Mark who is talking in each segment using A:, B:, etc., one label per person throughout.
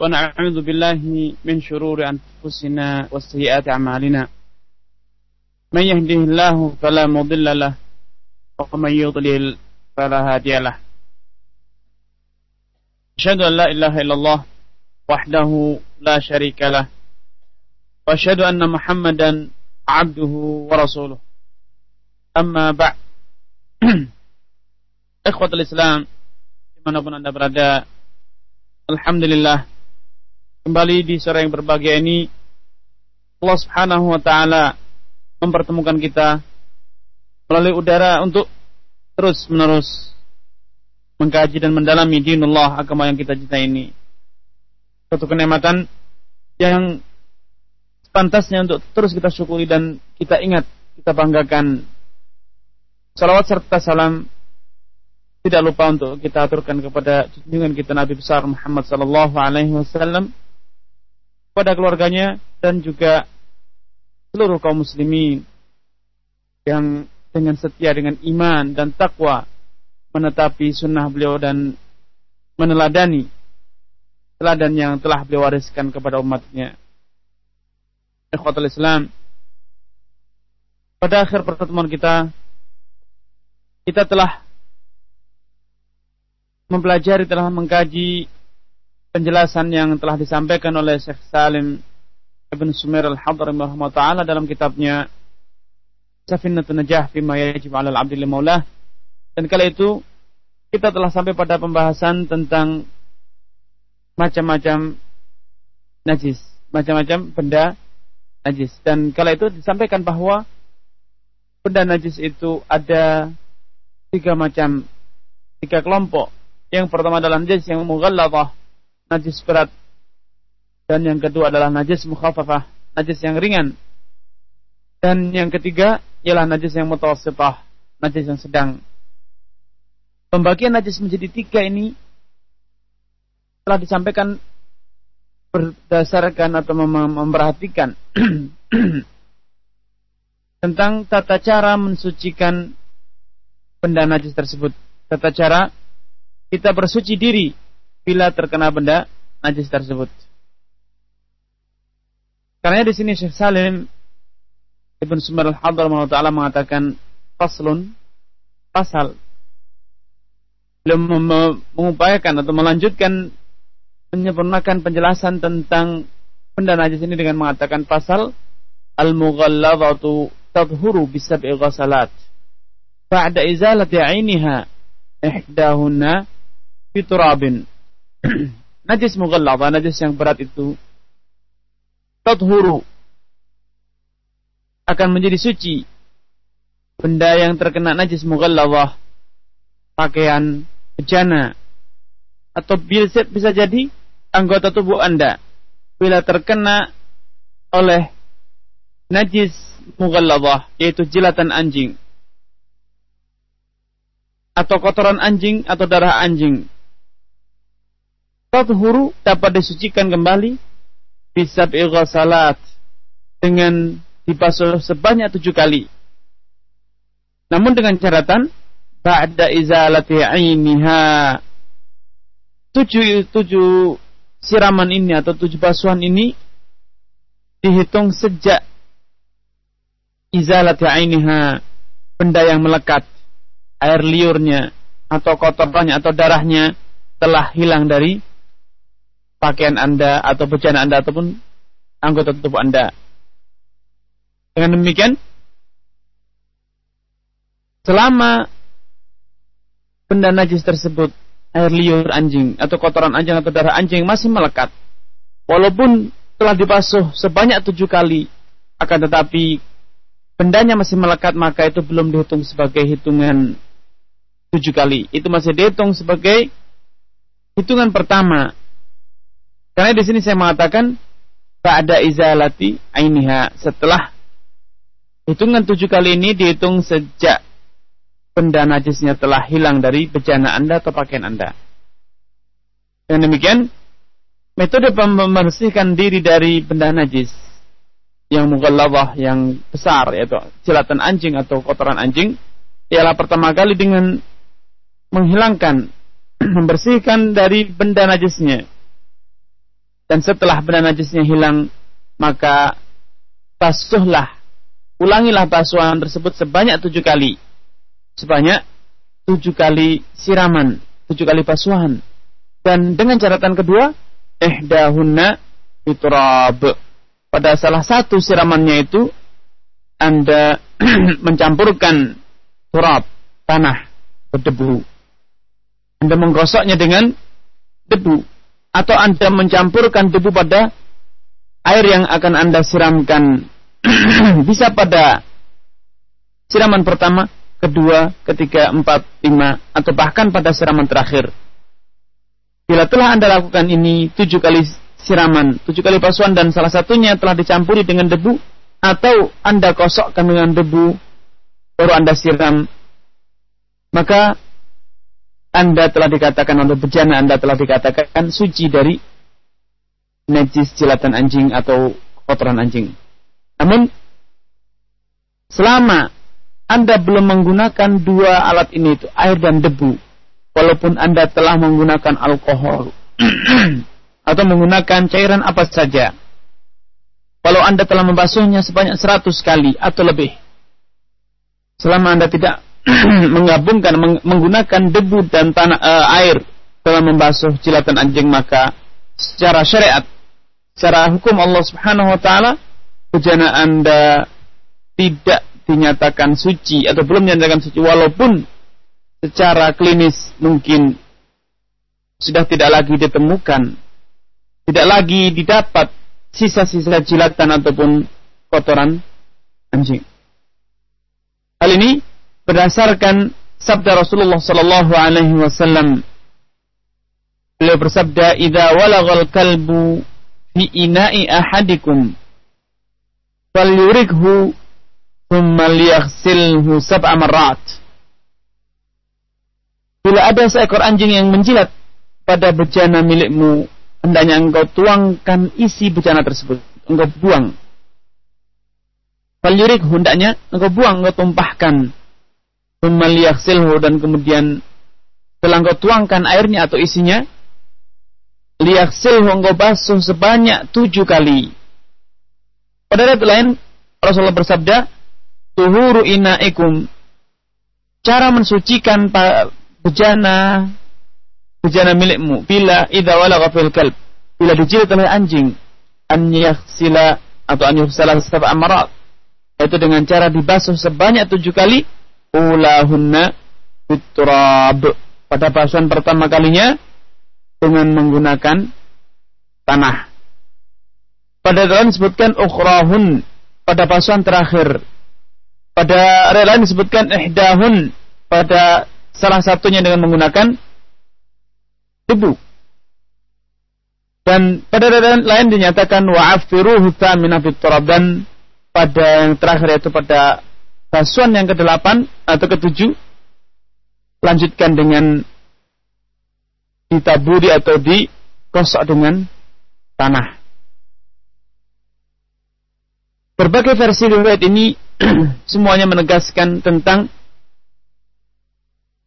A: ونعوذ بالله من شرور أنفسنا وسيئات أعمالنا من يهده الله فلا مضل له ومن يضلل فلا هادي له أشهد أن لا إله إلا الله وحده لا شريك له وأشهد أن محمدا عبده ورسوله أما بعد إخوة الإسلام di mana pun anda berada Alhamdulillah kembali di sore yang berbahagia ini Allah Subhanahu wa taala mempertemukan kita melalui udara untuk terus menerus mengkaji dan mendalami dinullah agama yang kita cintai ini. Suatu kenikmatan yang pantasnya untuk terus kita syukuri dan kita ingat, kita banggakan. Salawat serta salam tidak lupa untuk kita aturkan kepada junjungan kita Nabi besar Muhammad sallallahu alaihi wasallam kepada keluarganya dan juga seluruh kaum muslimin yang dengan setia dengan iman dan takwa menetapi sunnah beliau dan meneladani teladan yang telah beliau wariskan kepada umatnya. Ikhwatul Islam, pada akhir pertemuan kita, kita telah mempelajari telah mengkaji penjelasan yang telah disampaikan oleh Syekh Salim Ibn Sumair Al-Hadr taala dalam kitabnya Safinatun Najah Fima Yajib 'alal 'abdi Maulah. Dan kala itu kita telah sampai pada pembahasan tentang macam-macam najis, macam-macam benda najis. Dan kala itu disampaikan bahwa benda najis itu ada tiga macam tiga kelompok. Yang pertama adalah najis yang mughalladhah, najis berat. Dan yang kedua adalah najis mukhafafah, najis yang ringan. Dan yang ketiga ialah najis yang mutawassithah, najis yang sedang. Pembagian najis menjadi tiga ini telah disampaikan berdasarkan atau memperhatikan tentang tata cara mensucikan benda najis tersebut. Tata cara kita bersuci diri bila terkena benda najis tersebut. Karena di sini Syekh Salim Ibn Sumar al-Hadar taala mengatakan faslun pasal belum mengupayakan atau melanjutkan menyempurnakan penjelasan tentang benda najis ini dengan mengatakan pasal al-mughalladzatu tadhuru bisab'i ghasalat ba'da izalati 'ainiha ihdahunna fiturabin. najis mughallaba, najis yang berat itu. Tadhuru. Akan menjadi suci. Benda yang terkena najis mughallabah, pakaian, bejana, atau bisa, bisa jadi anggota tubuh Anda. Bila terkena oleh najis mughallabah, yaitu jilatan anjing. Atau kotoran anjing atau darah anjing Tathuru dapat disucikan kembali. Bisa salat. Dengan dibasuh sebanyak tujuh kali. Namun dengan catatan ba'da izalati ainiha. Tujuh tujuh siraman ini atau tujuh basuhan ini dihitung sejak izalati ainiha. Benda yang melekat. Air liurnya atau kotorannya atau darahnya telah hilang dari pakaian Anda atau bejana Anda ataupun anggota tubuh Anda. Dengan demikian, selama benda najis tersebut, air liur anjing atau kotoran anjing atau darah anjing masih melekat, walaupun telah dibasuh sebanyak tujuh kali, akan tetapi bendanya masih melekat, maka itu belum dihitung sebagai hitungan tujuh kali. Itu masih dihitung sebagai hitungan pertama karena di sini saya mengatakan ada izalati ainiha setelah hitungan tujuh kali ini dihitung sejak benda najisnya telah hilang dari bejana Anda atau pakaian Anda. Dengan demikian, metode membersihkan diri dari benda najis yang mughallawah yang besar yaitu jelatan anjing atau kotoran anjing ialah pertama kali dengan menghilangkan membersihkan dari benda najisnya dan setelah benda najisnya hilang maka basuhlah ulangilah basuhan tersebut sebanyak tujuh kali. Sebanyak tujuh kali siraman tujuh kali basuhan. Dan dengan catatan kedua ihdahunna fitrab pada salah satu siramannya itu anda mencampurkan turab tanah berdebu. Anda menggosoknya dengan debu atau Anda mencampurkan debu pada air yang akan Anda siramkan. Bisa pada siraman pertama, kedua, ketiga, empat, lima, atau bahkan pada siraman terakhir. Bila telah Anda lakukan ini tujuh kali siraman, tujuh kali pasuan dan salah satunya telah dicampuri dengan debu, atau Anda kosokkan dengan debu, baru Anda siram, maka anda telah dikatakan atau bejana Anda telah dikatakan suci dari najis jilatan anjing atau kotoran anjing. Namun selama Anda belum menggunakan dua alat ini itu air dan debu, walaupun Anda telah menggunakan alkohol atau menggunakan cairan apa saja, kalau Anda telah membasuhnya sebanyak 100 kali atau lebih, selama Anda tidak menggabungkan meng menggunakan debu dan tanah uh, air dalam membasuh jilatan anjing maka secara syariat secara hukum Allah Subhanahu wa taala bejana Anda tidak dinyatakan suci atau belum dinyatakan suci walaupun secara klinis mungkin sudah tidak lagi ditemukan tidak lagi didapat sisa-sisa jilatan ataupun kotoran anjing. Hal ini berdasarkan sabda Rasulullah sallallahu alaihi wasallam beliau bersabda idza walagal kalbu fi ina'i ahadikum falyurikhu thumma liyaghsilhu sab'a marrat. Bila ada seekor anjing yang menjilat pada bejana milikmu hendaknya engkau tuangkan isi bejana tersebut. Engkau buang. Falyurik hendaknya engkau buang engkau tumpahkan silhu dan kemudian setelah engkau tuangkan airnya atau isinya silhu engkau basuh sebanyak tujuh kali. Pada ayat lain Rasulullah bersabda tuhuru inaikum. Cara mensucikan bejana bejana milikmu bila idza walagha fil kalb. Bila dijilat oleh anjing an yaghsila atau an yughsala sab'a marat yaitu dengan cara dibasuh sebanyak tujuh kali ulahunna fitrab pada basuhan pertama kalinya dengan menggunakan tanah. Pada dalam disebutkan ukhrahun pada basuhan terakhir. Pada ayat disebutkan ihdahun pada salah satunya dengan menggunakan debu. Dan pada ayat lain dinyatakan wa'afiruhu thamina fitrab dan pada yang terakhir yaitu pada Basuhan yang kedelapan atau ketujuh lanjutkan dengan ditaburi atau dikosok dengan tanah. Berbagai versi riwayat ini semuanya menegaskan tentang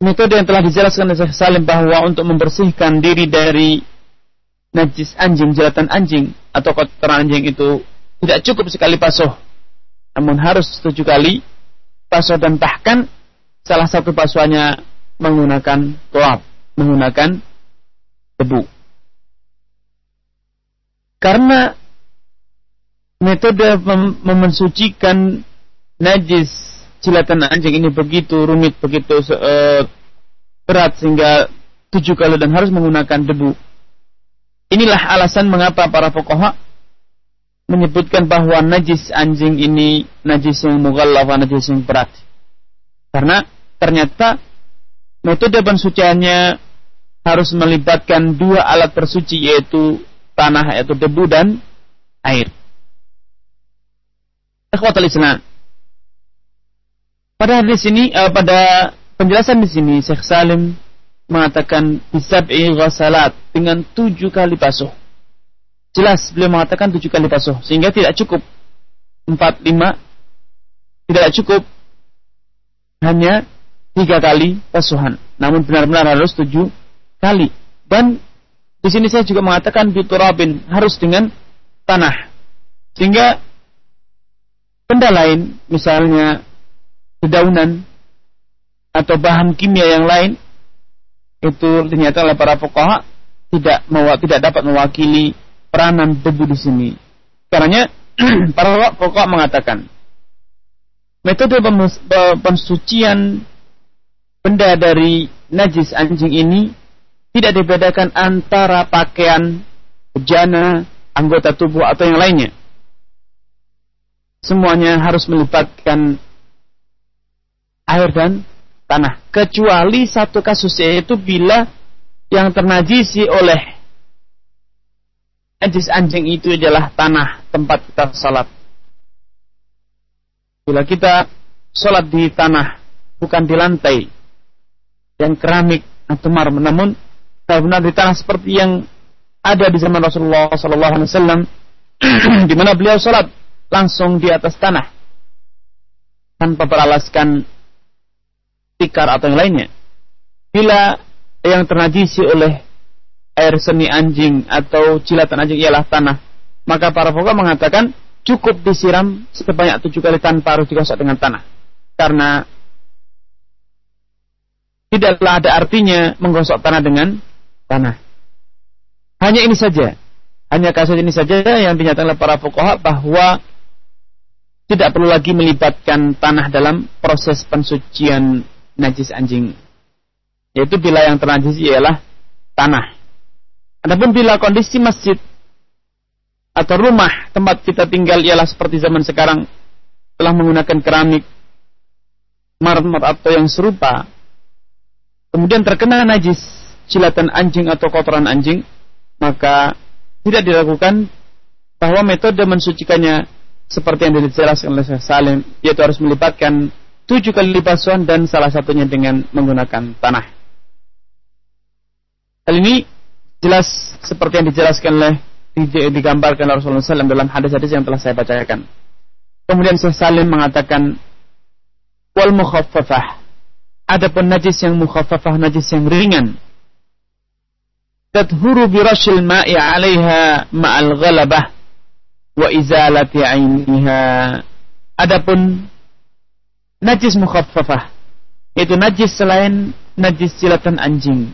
A: metode yang telah dijelaskan oleh Salim bahwa untuk membersihkan diri dari najis anjing, jelatan anjing atau kotoran anjing itu tidak cukup sekali basuh, namun harus tujuh kali basuh dan bahkan salah satu basuhannya menggunakan toab, menggunakan debu. Karena metode mem memensucikan najis jilatan anjing ini begitu rumit, begitu uh, berat sehingga tujuh kali dan harus menggunakan debu. Inilah alasan mengapa para pokoha menyebutkan bahwa najis anjing ini najis yang mughallaf najis yang berat. Karena ternyata metode pensuciannya harus melibatkan dua alat tersuci yaitu tanah yaitu debu dan air. Ikhwatul Islam. Pada hadis ini uh, pada penjelasan di sini Syekh Salim mengatakan bisab'i ghasalat dengan tujuh kali basuh. Jelas beliau mengatakan tujuh kali basuh sehingga tidak cukup. Empat lima tidak cukup. Hanya tiga kali basuhan. Namun benar-benar harus tujuh kali. Dan Di sini saya juga mengatakan biturabin harus dengan tanah. Sehingga benda lain, misalnya dedaunan atau bahan kimia yang lain, itu ternyata oleh para fuqaha tidak tidak dapat mewakili peranan debu di sini. Karena para fuqaha mengatakan metode pensucian benda dari najis anjing ini tidak dibedakan antara pakaian, bejana, anggota tubuh atau yang lainnya semuanya harus melibatkan air dan tanah kecuali satu kasus yaitu bila yang ternajisi oleh najis anjing itu adalah tanah tempat kita salat bila kita salat di tanah bukan di lantai yang keramik atau marmer namun benar di tanah seperti yang ada di zaman Rasulullah SAW di mana beliau salat langsung di atas tanah tanpa beralaskan tikar atau yang lainnya. Bila yang ternajisi oleh air seni anjing atau cilatan anjing ialah tanah, maka para pokok mengatakan cukup disiram sebanyak tujuh kali tanpa harus digosok dengan tanah. Karena tidaklah ada artinya menggosok tanah dengan tanah. Hanya ini saja. Hanya kasus ini saja yang dinyatakan oleh para fuqaha bahwa tidak perlu lagi melibatkan tanah dalam proses pensucian najis anjing. Yaitu bila yang ternajis ialah tanah. Adapun bila kondisi masjid atau rumah tempat kita tinggal ialah seperti zaman sekarang telah menggunakan keramik, marmer atau yang serupa, kemudian terkena najis cilatan anjing atau kotoran anjing, maka tidak dilakukan bahwa metode mensucikannya seperti yang dijelaskan oleh Salim yaitu harus melibatkan tujuh kali basuhan dan salah satunya dengan menggunakan tanah. Hal ini jelas seperti yang dijelaskan oleh digambarkan oleh Rasulullah SAW dalam hadis-hadis yang telah saya bacakan. Kemudian Syekh Salim mengatakan wal mukhaffafah. Adapun najis yang mukhaffafah najis yang ringan. Tadhuru bi rasyil ma'i 'alaiha ma'al ghalabah wa izalati ainiha. Adapun najis mukhaffafah itu najis selain najis silatan anjing.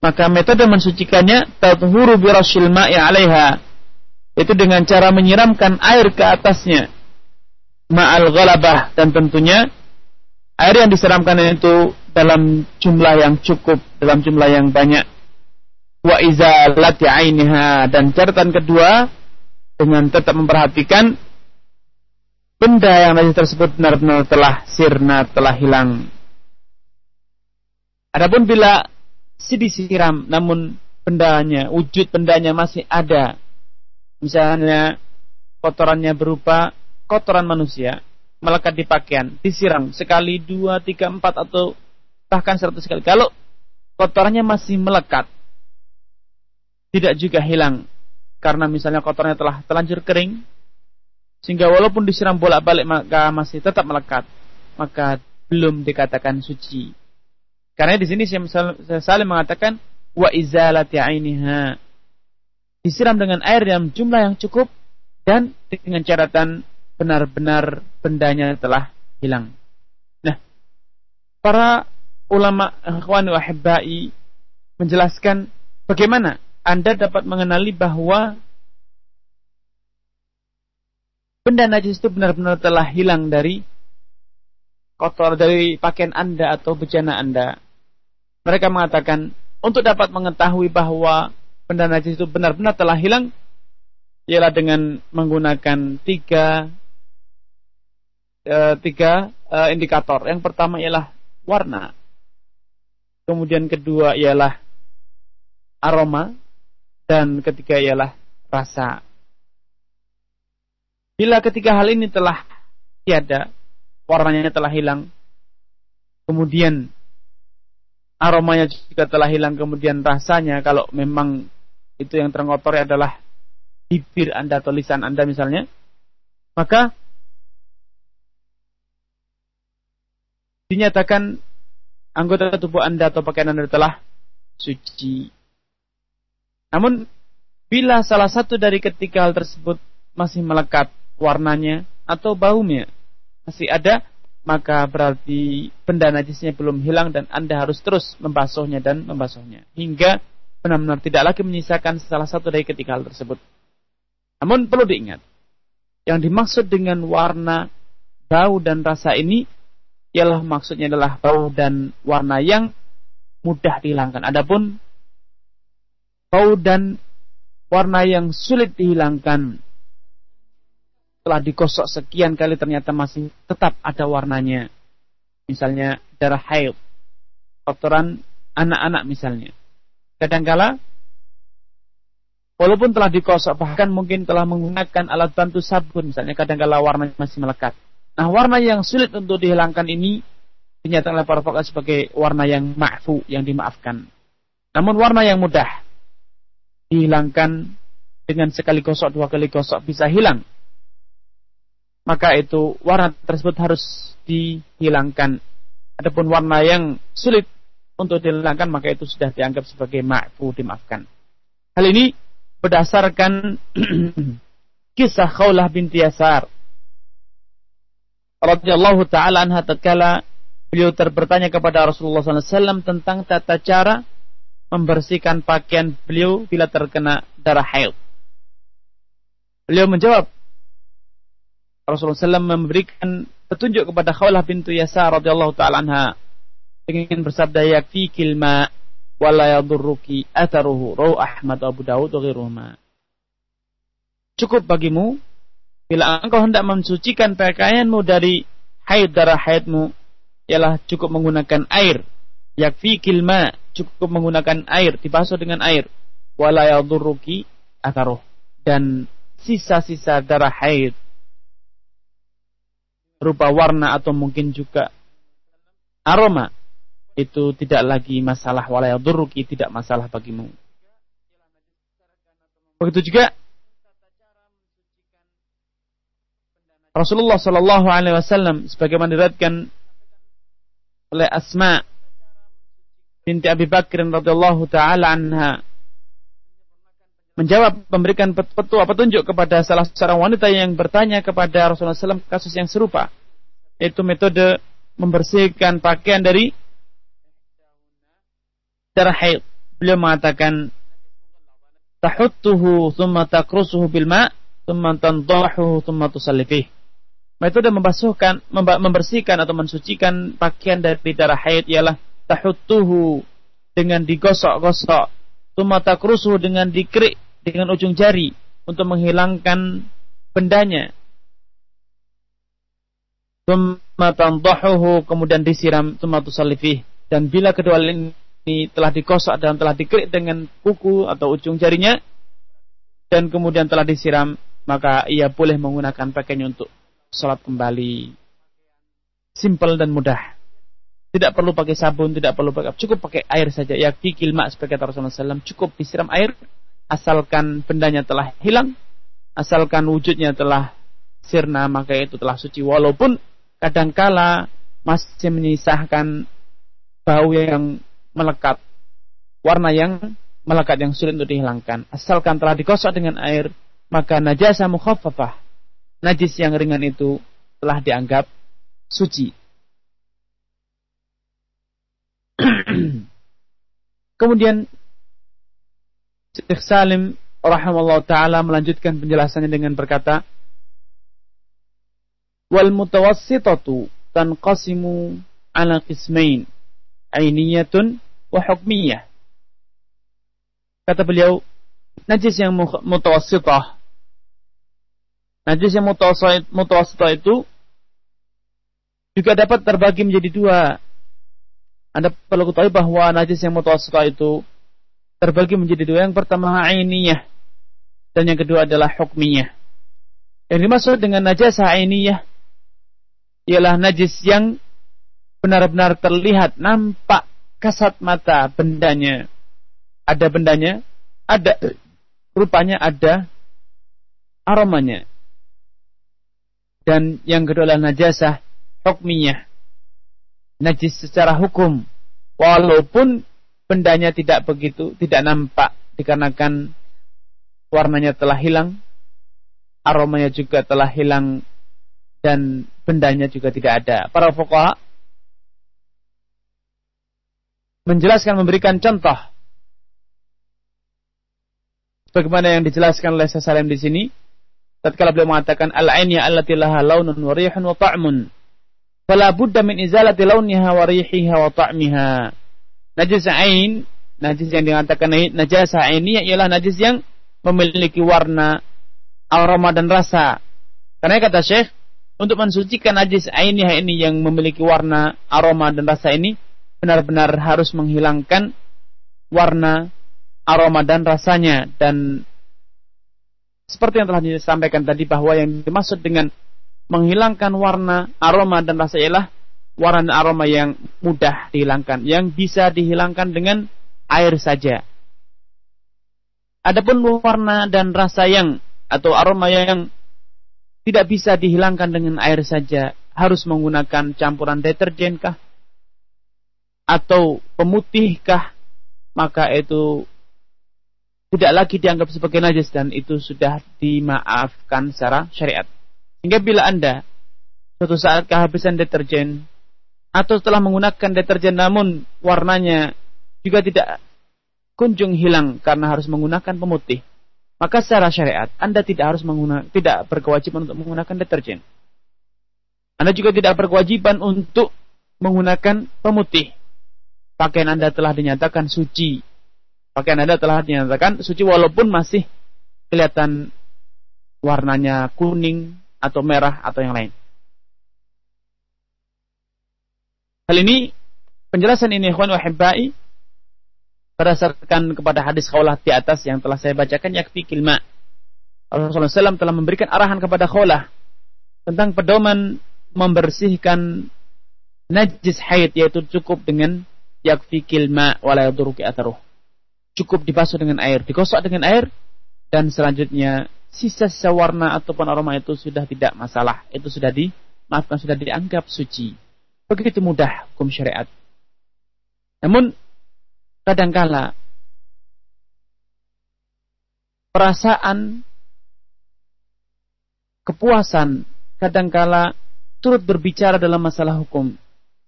A: Maka metode mensucikannya tathuru bi rasyil ma'i 'alaiha itu dengan cara menyiramkan air ke atasnya ma'al ghalabah dan tentunya air yang disiramkan itu dalam jumlah yang cukup, dalam jumlah yang banyak. Wa izalati ainiha dan catatan kedua dengan tetap memperhatikan benda yang tadi tersebut benar-benar telah sirna, telah hilang. Adapun bila disiram namun bendanya, wujud bendanya masih ada. Misalnya kotorannya berupa kotoran manusia melekat di pakaian, disiram sekali, dua, tiga, empat atau bahkan seratus kali. Kalau kotorannya masih melekat, tidak juga hilang karena misalnya kotornya telah terlanjur kering sehingga walaupun disiram bolak-balik maka masih tetap melekat maka belum dikatakan suci karena di sini saya saling mengatakan wa izalati ainiha disiram dengan air yang jumlah yang cukup dan dengan catatan benar-benar bendanya telah hilang nah para ulama ikhwan wa menjelaskan bagaimana anda dapat mengenali bahwa benda najis itu benar-benar telah hilang dari kotor dari pakaian Anda atau bejana Anda. Mereka mengatakan untuk dapat mengetahui bahwa benda najis itu benar-benar telah hilang ialah dengan menggunakan tiga uh, tiga uh, indikator. Yang pertama ialah warna. Kemudian kedua ialah aroma dan ketiga ialah rasa. Bila ketiga hal ini telah tiada, warnanya telah hilang, kemudian aromanya juga telah hilang, kemudian rasanya kalau memang itu yang terkotori adalah bibir Anda atau lisan Anda misalnya, maka dinyatakan anggota tubuh Anda atau pakaian Anda telah suci. Namun bila salah satu dari ketiga hal tersebut masih melekat warnanya atau baunya masih ada, maka berarti benda najisnya belum hilang dan Anda harus terus membasuhnya dan membasuhnya hingga benar-benar tidak lagi menyisakan salah satu dari ketiga hal tersebut. Namun perlu diingat, yang dimaksud dengan warna, bau dan rasa ini ialah maksudnya adalah bau dan warna yang mudah dihilangkan. Adapun bau dan warna yang sulit dihilangkan setelah digosok sekian kali ternyata masih tetap ada warnanya. Misalnya darah haid, kotoran anak-anak misalnya. Kadangkala walaupun telah digosok bahkan mungkin telah menggunakan alat bantu sabun misalnya kadangkala warnanya masih melekat. Nah, warna yang sulit untuk dihilangkan ini dinyatakan oleh para pakar sebagai warna yang ma'fu, yang dimaafkan. Namun warna yang mudah dihilangkan dengan sekali gosok, dua kali gosok bisa hilang. Maka itu warna tersebut harus dihilangkan. Adapun warna yang sulit untuk dihilangkan maka itu sudah dianggap sebagai ma'fu, dimaafkan. Hal ini berdasarkan kisah Khawlah binti Yasar radhiyallahu taala anha tatkala beliau terbertanya kepada Rasulullah SAW tentang tata cara membersihkan pakaian beliau bila terkena darah haid. Beliau menjawab, Rasulullah SAW memberikan petunjuk kepada Khawlah bintu Yasa radhiyallahu taala anha dengan bersabda yakfikil ma wala yadurruki ataruhu rawu Ahmad Abu Dawud wa Cukup bagimu bila engkau hendak mensucikan pakaianmu dari haid darah haidmu ialah cukup menggunakan air. Yakfi kilma cukup menggunakan air dibasuh dengan air. Wala yadurruki akaruh dan sisa-sisa darah haid berupa warna atau mungkin juga aroma itu tidak lagi masalah wala yadurruki tidak masalah bagimu. Begitu juga Rasulullah Shallallahu Alaihi Wasallam sebagaimana diriwayatkan oleh Asma binti Abi Bakr radhiyallahu taala anha menjawab memberikan petua petunjuk kepada salah seorang wanita yang bertanya kepada Rasulullah SAW kasus yang serupa yaitu metode membersihkan pakaian dari darah haid. Beliau mengatakan tahuttuhu thumma takrusuhu bil ma' thumma tandahu thumma tusallifih. Metode membasuhkan, membersihkan atau mensucikan pakaian dari darah haid ialah tahuttuhu dengan digosok-gosok, thumma takrusuhu dengan dikerik dengan ujung jari untuk menghilangkan bendanya. Kemudian disiram tusallifih dan bila kedua ini telah digosok dan telah dikerik dengan kuku atau ujung jarinya dan kemudian telah disiram maka ia boleh menggunakan pakaiannya untuk sholat kembali. Simple dan mudah. Tidak perlu pakai sabun tidak perlu pakai cukup pakai air saja. Ya kikil mak sebagai Rasulullah SAW cukup disiram air asalkan bendanya telah hilang, asalkan wujudnya telah sirna, maka itu telah suci. Walaupun kadangkala masih menyisahkan bau yang melekat, warna yang melekat yang sulit untuk dihilangkan. Asalkan telah digosok dengan air, maka najasa mukhaffafah, najis yang ringan itu telah dianggap suci. Kemudian Syekh Salim rahimahullah taala melanjutkan penjelasannya dengan berkata wal mutawassitatu tanqasimu ala qismain ainiyatun wa hukmiyah. Kata beliau najis yang mutawassitah najis yang mutawassitah itu juga dapat terbagi menjadi dua. Anda perlu ketahui bahwa najis yang mutawassitah itu terbagi menjadi dua. Yang pertama ainiyah dan yang kedua adalah hukmiyah. Yang dimaksud dengan najasah ainiyah ialah najis yang benar-benar terlihat nampak kasat mata bendanya. Ada bendanya, ada rupanya ada aromanya. Dan yang kedua adalah najasah hukmiyah. Najis secara hukum. Walaupun bendanya tidak begitu, tidak nampak dikarenakan warnanya telah hilang, aromanya juga telah hilang dan bendanya juga tidak ada. Para fuqaha menjelaskan memberikan contoh Bagaimana yang dijelaskan oleh Salim di sini tatkala beliau mengatakan al-ainya allati laha launun wa rihun wa ta'mun fala budda min izalati launiha wa rihiha wa ta'miha najis ain najis yang dikatakan najis ini ialah najis yang memiliki warna aroma dan rasa. Karena kata Syekh untuk mensucikan najis ainiyah ini yang memiliki warna aroma dan rasa ini benar-benar harus menghilangkan warna aroma dan rasanya. Dan seperti yang telah disampaikan tadi bahwa yang dimaksud dengan menghilangkan warna, aroma dan rasa ialah warna dan aroma yang mudah dihilangkan, yang bisa dihilangkan dengan air saja. Adapun warna dan rasa yang atau aroma yang tidak bisa dihilangkan dengan air saja, harus menggunakan campuran deterjen kah atau pemutih kah, maka itu tidak lagi dianggap sebagai najis dan itu sudah dimaafkan secara syariat. Hingga bila Anda suatu saat kehabisan deterjen atau setelah menggunakan deterjen namun warnanya juga tidak kunjung hilang karena harus menggunakan pemutih, maka secara syariat Anda tidak harus menggunakan tidak berkewajiban untuk menggunakan deterjen. Anda juga tidak berkewajiban untuk menggunakan pemutih. Pakaian Anda telah dinyatakan suci pakaian Anda telah dinyatakan suci walaupun masih kelihatan warnanya kuning atau merah atau yang lain. Hal ini penjelasan ini ikhwan wahibbai berdasarkan kepada hadis khawlah di atas yang telah saya bacakan yakfi kilma. Rasulullah SAW telah memberikan arahan kepada khawlah tentang pedoman membersihkan najis haid yaitu cukup dengan yakfi kilma wala yaduruki atharuh cukup dibasuh dengan air, digosok dengan air, dan selanjutnya sisa-sisa warna ataupun aroma itu sudah tidak masalah. Itu sudah dimaafkan, sudah dianggap suci. Begitu mudah hukum syariat. Namun, kadangkala perasaan kepuasan kadangkala turut berbicara dalam masalah hukum.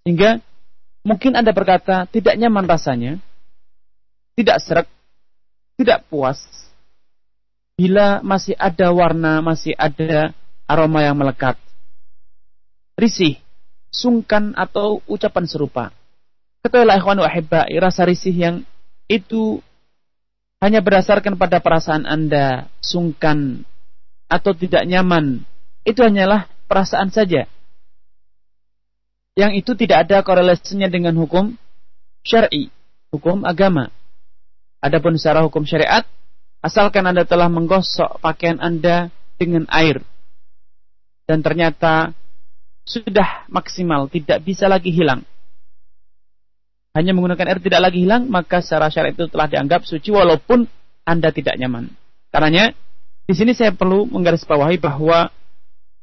A: Sehingga mungkin Anda berkata tidak nyaman rasanya, tidak serak, tidak puas. Bila masih ada warna, masih ada aroma yang melekat. Risih, sungkan atau ucapan serupa. Ketahuilah ikhwan wa rasa risih yang itu hanya berdasarkan pada perasaan Anda sungkan atau tidak nyaman. Itu hanyalah perasaan saja. Yang itu tidak ada korelasinya dengan hukum syar'i, hukum agama. Adapun secara hukum syariat, asalkan Anda telah menggosok pakaian Anda dengan air dan ternyata sudah maksimal, tidak bisa lagi hilang. Hanya menggunakan air tidak lagi hilang, maka secara syariat itu telah dianggap suci walaupun Anda tidak nyaman. Karenanya, di sini saya perlu menggarisbawahi bahwa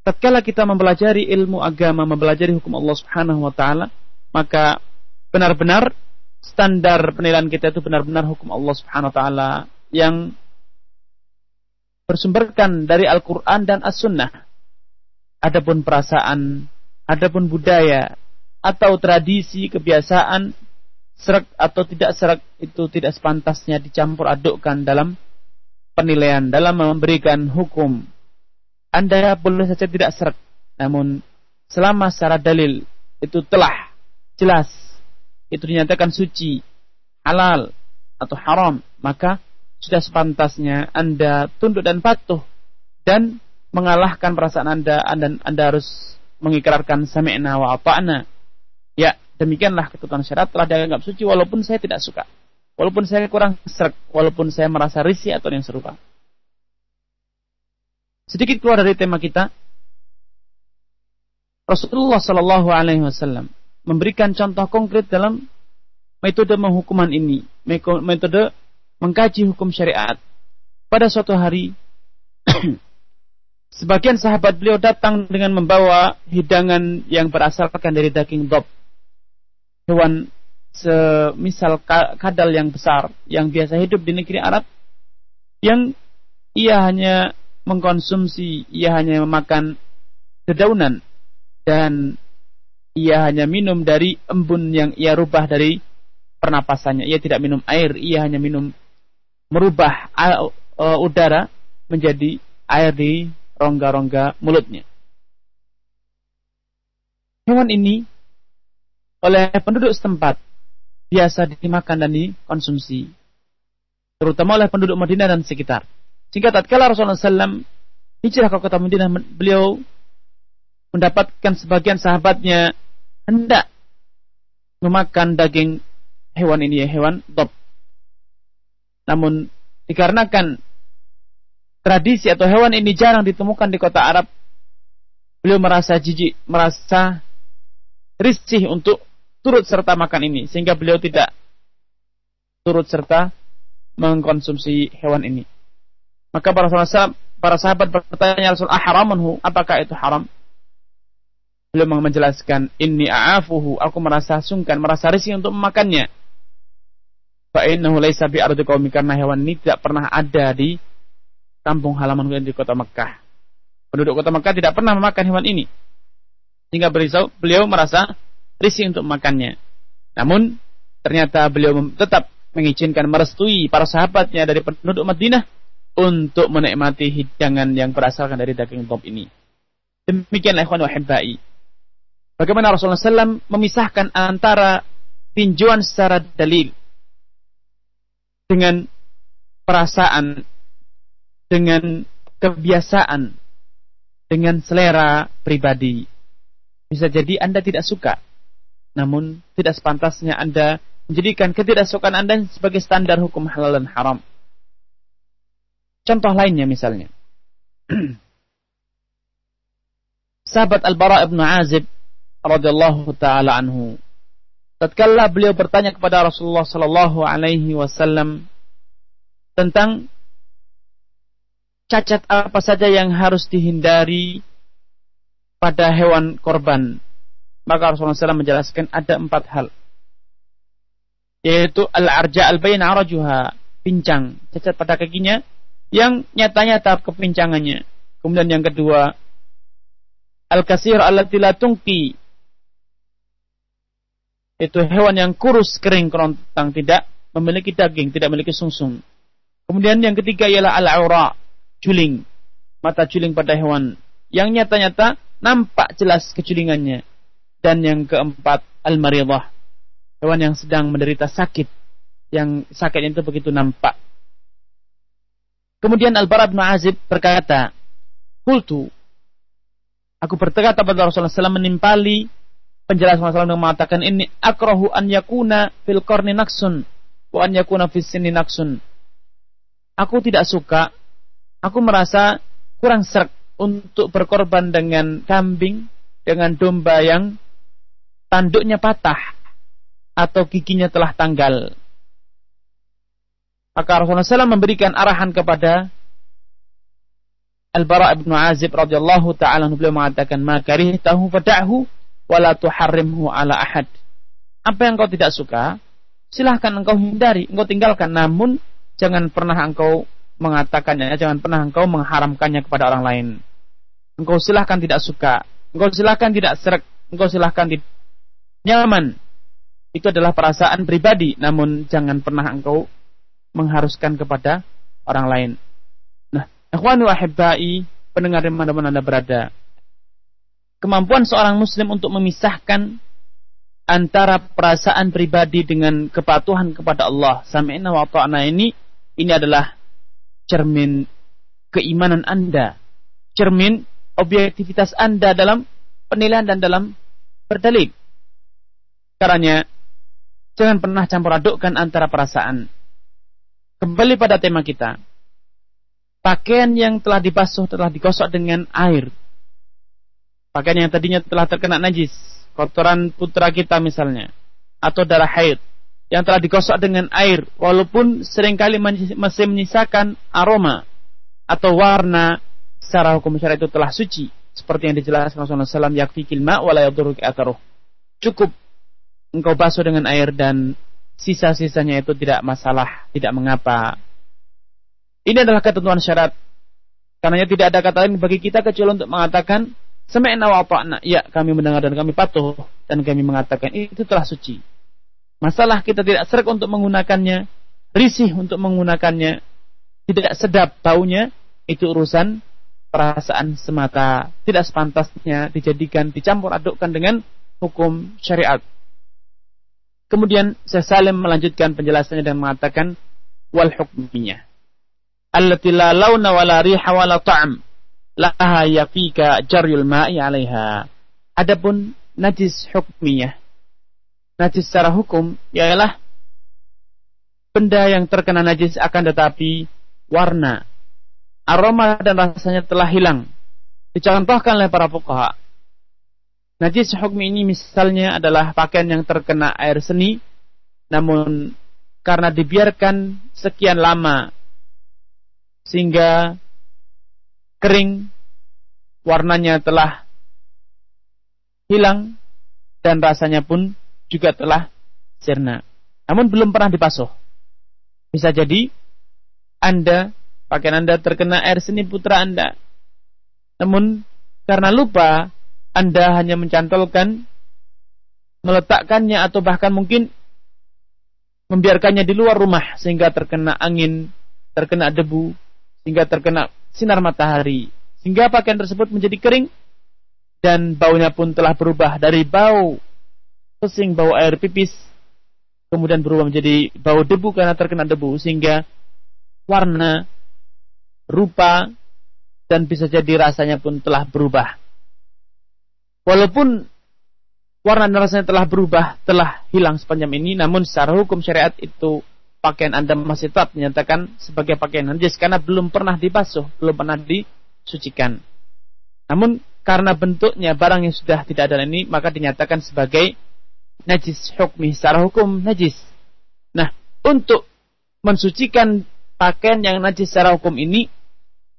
A: tatkala kita mempelajari ilmu agama, mempelajari hukum Allah Subhanahu wa taala, maka benar-benar standar penilaian kita itu benar-benar hukum Allah Subhanahu wa taala yang bersumberkan dari Al-Qur'an dan As-Sunnah. Adapun perasaan, adapun budaya atau tradisi, kebiasaan serak atau tidak serak itu tidak sepantasnya dicampur adukkan dalam penilaian, dalam memberikan hukum. Anda boleh saja tidak serak, namun selama secara dalil itu telah jelas itu dinyatakan suci, halal atau haram, maka sudah sepantasnya Anda tunduk dan patuh dan mengalahkan perasaan Anda dan Anda harus mengikrarkan sami'na wa ata'na. Ya, demikianlah ketentuan syarat telah dianggap suci walaupun saya tidak suka. Walaupun saya kurang serak, walaupun saya merasa risih atau yang serupa. Sedikit keluar dari tema kita. Rasulullah Shallallahu Alaihi Wasallam memberikan contoh konkret dalam metode menghukuman ini, metode mengkaji hukum syariat. Pada suatu hari, sebagian sahabat beliau datang dengan membawa hidangan yang berasalkan dari daging dob. Hewan semisal kadal yang besar yang biasa hidup di negeri Arab yang ia hanya mengkonsumsi, ia hanya memakan dedaunan dan ia hanya minum dari embun yang ia rubah dari pernapasannya. Ia tidak minum air, ia hanya minum merubah uh, udara menjadi air di rongga-rongga mulutnya. Hewan ini oleh penduduk setempat biasa dimakan dan dikonsumsi, terutama oleh penduduk Madinah dan sekitar. Sehingga tatkala Rasulullah SAW hijrah ke kota Madinah, beliau mendapatkan sebagian sahabatnya hendak memakan daging hewan ini, hewan dob. Namun dikarenakan tradisi atau hewan ini jarang ditemukan di kota Arab, beliau merasa jijik, merasa risih untuk turut serta makan ini, sehingga beliau tidak turut serta mengkonsumsi hewan ini. Maka para sahabat, para sahabat bertanya Rasul, ah haramanhu, apakah itu haram? Beliau menjelaskan, ini a'afuhu, aku merasa sungkan, merasa risih untuk memakannya. Fa'innahu laisa bi ardi karena hewan ini tidak pernah ada di kampung halaman di kota Mekah. Penduduk kota Mekah tidak pernah memakan hewan ini. Sehingga beliau merasa risih untuk memakannya. Namun ternyata beliau tetap mengizinkan merestui para sahabatnya dari penduduk Madinah untuk menikmati hidangan yang berasalkan dari daging top ini. Demikianlah ikhwan wahibbai. Bagaimana Rasulullah SAW memisahkan antara tinjauan secara dalil dengan perasaan, dengan kebiasaan, dengan selera pribadi. Bisa jadi Anda tidak suka, namun tidak sepantasnya Anda menjadikan ketidaksukaan Anda sebagai standar hukum halal dan haram. Contoh lainnya misalnya. Sahabat Al-Bara ibn Azib radhiyallahu taala anhu tatkala beliau bertanya kepada Rasulullah sallallahu alaihi wasallam tentang cacat apa saja yang harus dihindari pada hewan korban. Maka Rasulullah SAW menjelaskan ada empat hal. Yaitu al-arja al-bayin arajuha, pincang, cacat pada kakinya, yang nyata-nyata kepincangannya. Kemudian yang kedua, al-kasir allati la tungki. Itu hewan yang kurus, kering, kerontang, tidak memiliki daging, tidak memiliki sungsung. Kemudian yang ketiga ialah al-aura, juling. Mata juling pada hewan yang nyata-nyata nampak jelas kejulingannya. Dan yang keempat, al-maridah. Hewan yang sedang menderita sakit. Yang sakit itu begitu nampak Kemudian Al-Bara Azib berkata, Kultu, aku berkata pada Rasulullah SAW menimpali penjelasan Rasulullah SAW mengatakan ini akrohu an yakuna fil korni naksun wa an yakuna fis sini naksun. Aku tidak suka, aku merasa kurang serak untuk berkorban dengan kambing, dengan domba yang tanduknya patah atau giginya telah tanggal. Maka Rasulullah SAW memberikan arahan kepada Al-Bara' bin Azib radhiyallahu taala beliau mengatakan makari tahu fada'hu wala tuharrimhu ala ahad. Apa yang kau tidak suka, silahkan engkau hindari, engkau tinggalkan namun jangan pernah engkau mengatakannya, jangan pernah engkau mengharamkannya kepada orang lain. Engkau silahkan tidak suka, engkau silahkan tidak serak, engkau silahkan tidak nyaman. Itu adalah perasaan pribadi, namun jangan pernah engkau mengharuskan kepada orang lain. Nah, ikhwan wa pendengar di mana-mana Anda berada. Kemampuan seorang muslim untuk memisahkan antara perasaan pribadi dengan kepatuhan kepada Allah sami'na wa ini ini adalah cermin keimanan Anda, cermin objektivitas Anda dalam penilaian dan dalam berdalil. Caranya jangan pernah campur adukkan antara perasaan Kembali pada tema kita. Pakaian yang telah dibasuh telah digosok dengan air. Pakaian yang tadinya telah terkena najis, kotoran putra kita misalnya, atau darah haid yang telah digosok dengan air, walaupun sering kali masih menyisakan aroma atau warna secara hukum syariat itu telah suci, seperti yang dijelaskan Rasulullah SAW, yakfi kilma wa Cukup engkau basuh dengan air dan sisa-sisanya itu tidak masalah, tidak mengapa. Ini adalah ketentuan syarat. Karena tidak ada kata lain bagi kita kecuali untuk mengatakan sami'na wa. Ya, kami mendengar dan kami patuh dan kami mengatakan itu telah suci. Masalah kita tidak serak untuk menggunakannya, risih untuk menggunakannya, tidak sedap baunya, itu urusan perasaan semata. Tidak sepantasnya dijadikan, dicampur adukkan dengan hukum syariat. Kemudian Syekh Salim melanjutkan penjelasannya dan mengatakan wal hukmiyah. Allati la launa wala riha laha yafika jaryul ma'i 'alaiha. Adapun najis hukmiyah najis secara hukum ialah benda yang terkena najis akan tetapi warna, aroma dan rasanya telah hilang. Dicontohkan oleh para fuqaha. Najis hukum ini misalnya adalah pakaian yang terkena air seni namun karena dibiarkan sekian lama sehingga kering warnanya telah hilang dan rasanya pun juga telah sirna. Namun belum pernah dipasuh. Bisa jadi Anda, pakaian Anda terkena air seni putra Anda. Namun karena lupa Anda hanya mencantolkan meletakkannya atau bahkan mungkin membiarkannya di luar rumah sehingga terkena angin, terkena debu, sehingga terkena sinar matahari, sehingga pakaian tersebut menjadi kering dan baunya pun telah berubah dari bau pesing bau air pipis kemudian berubah menjadi bau debu karena terkena debu sehingga warna rupa dan bisa jadi rasanya pun telah berubah walaupun warna dan rasanya telah berubah telah hilang sepanjang ini namun secara hukum syariat itu pakaian Anda masih tetap dinyatakan sebagai pakaian najis karena belum pernah dibasuh, belum pernah disucikan. Namun karena bentuknya barang yang sudah tidak ada ini maka dinyatakan sebagai najis hukmi secara hukum najis. Nah, untuk mensucikan pakaian yang najis secara hukum ini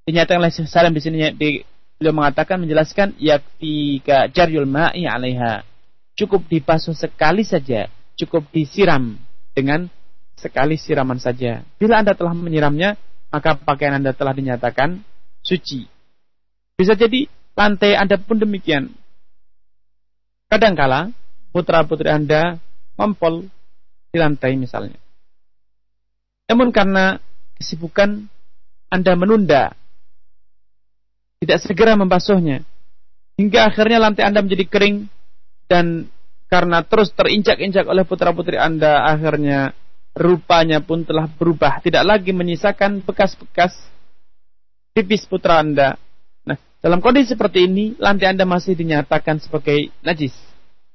A: dinyatakan oleh Salam di sini di, beliau mengatakan menjelaskan yakfika jaryul ma'i 'alaiha. Cukup dibasuh sekali saja, cukup disiram dengan sekali siraman saja. Bila Anda telah menyiramnya, maka pakaian Anda telah dinyatakan suci. Bisa jadi lantai Anda pun demikian. Kadangkala putra-putri Anda mempol di lantai misalnya. Namun karena kesibukan Anda menunda, tidak segera membasuhnya, hingga akhirnya lantai Anda menjadi kering dan karena terus terinjak-injak oleh putra-putri Anda, akhirnya rupanya pun telah berubah, tidak lagi menyisakan bekas-bekas pipis putra Anda. Nah, dalam kondisi seperti ini, lantai Anda masih dinyatakan sebagai najis.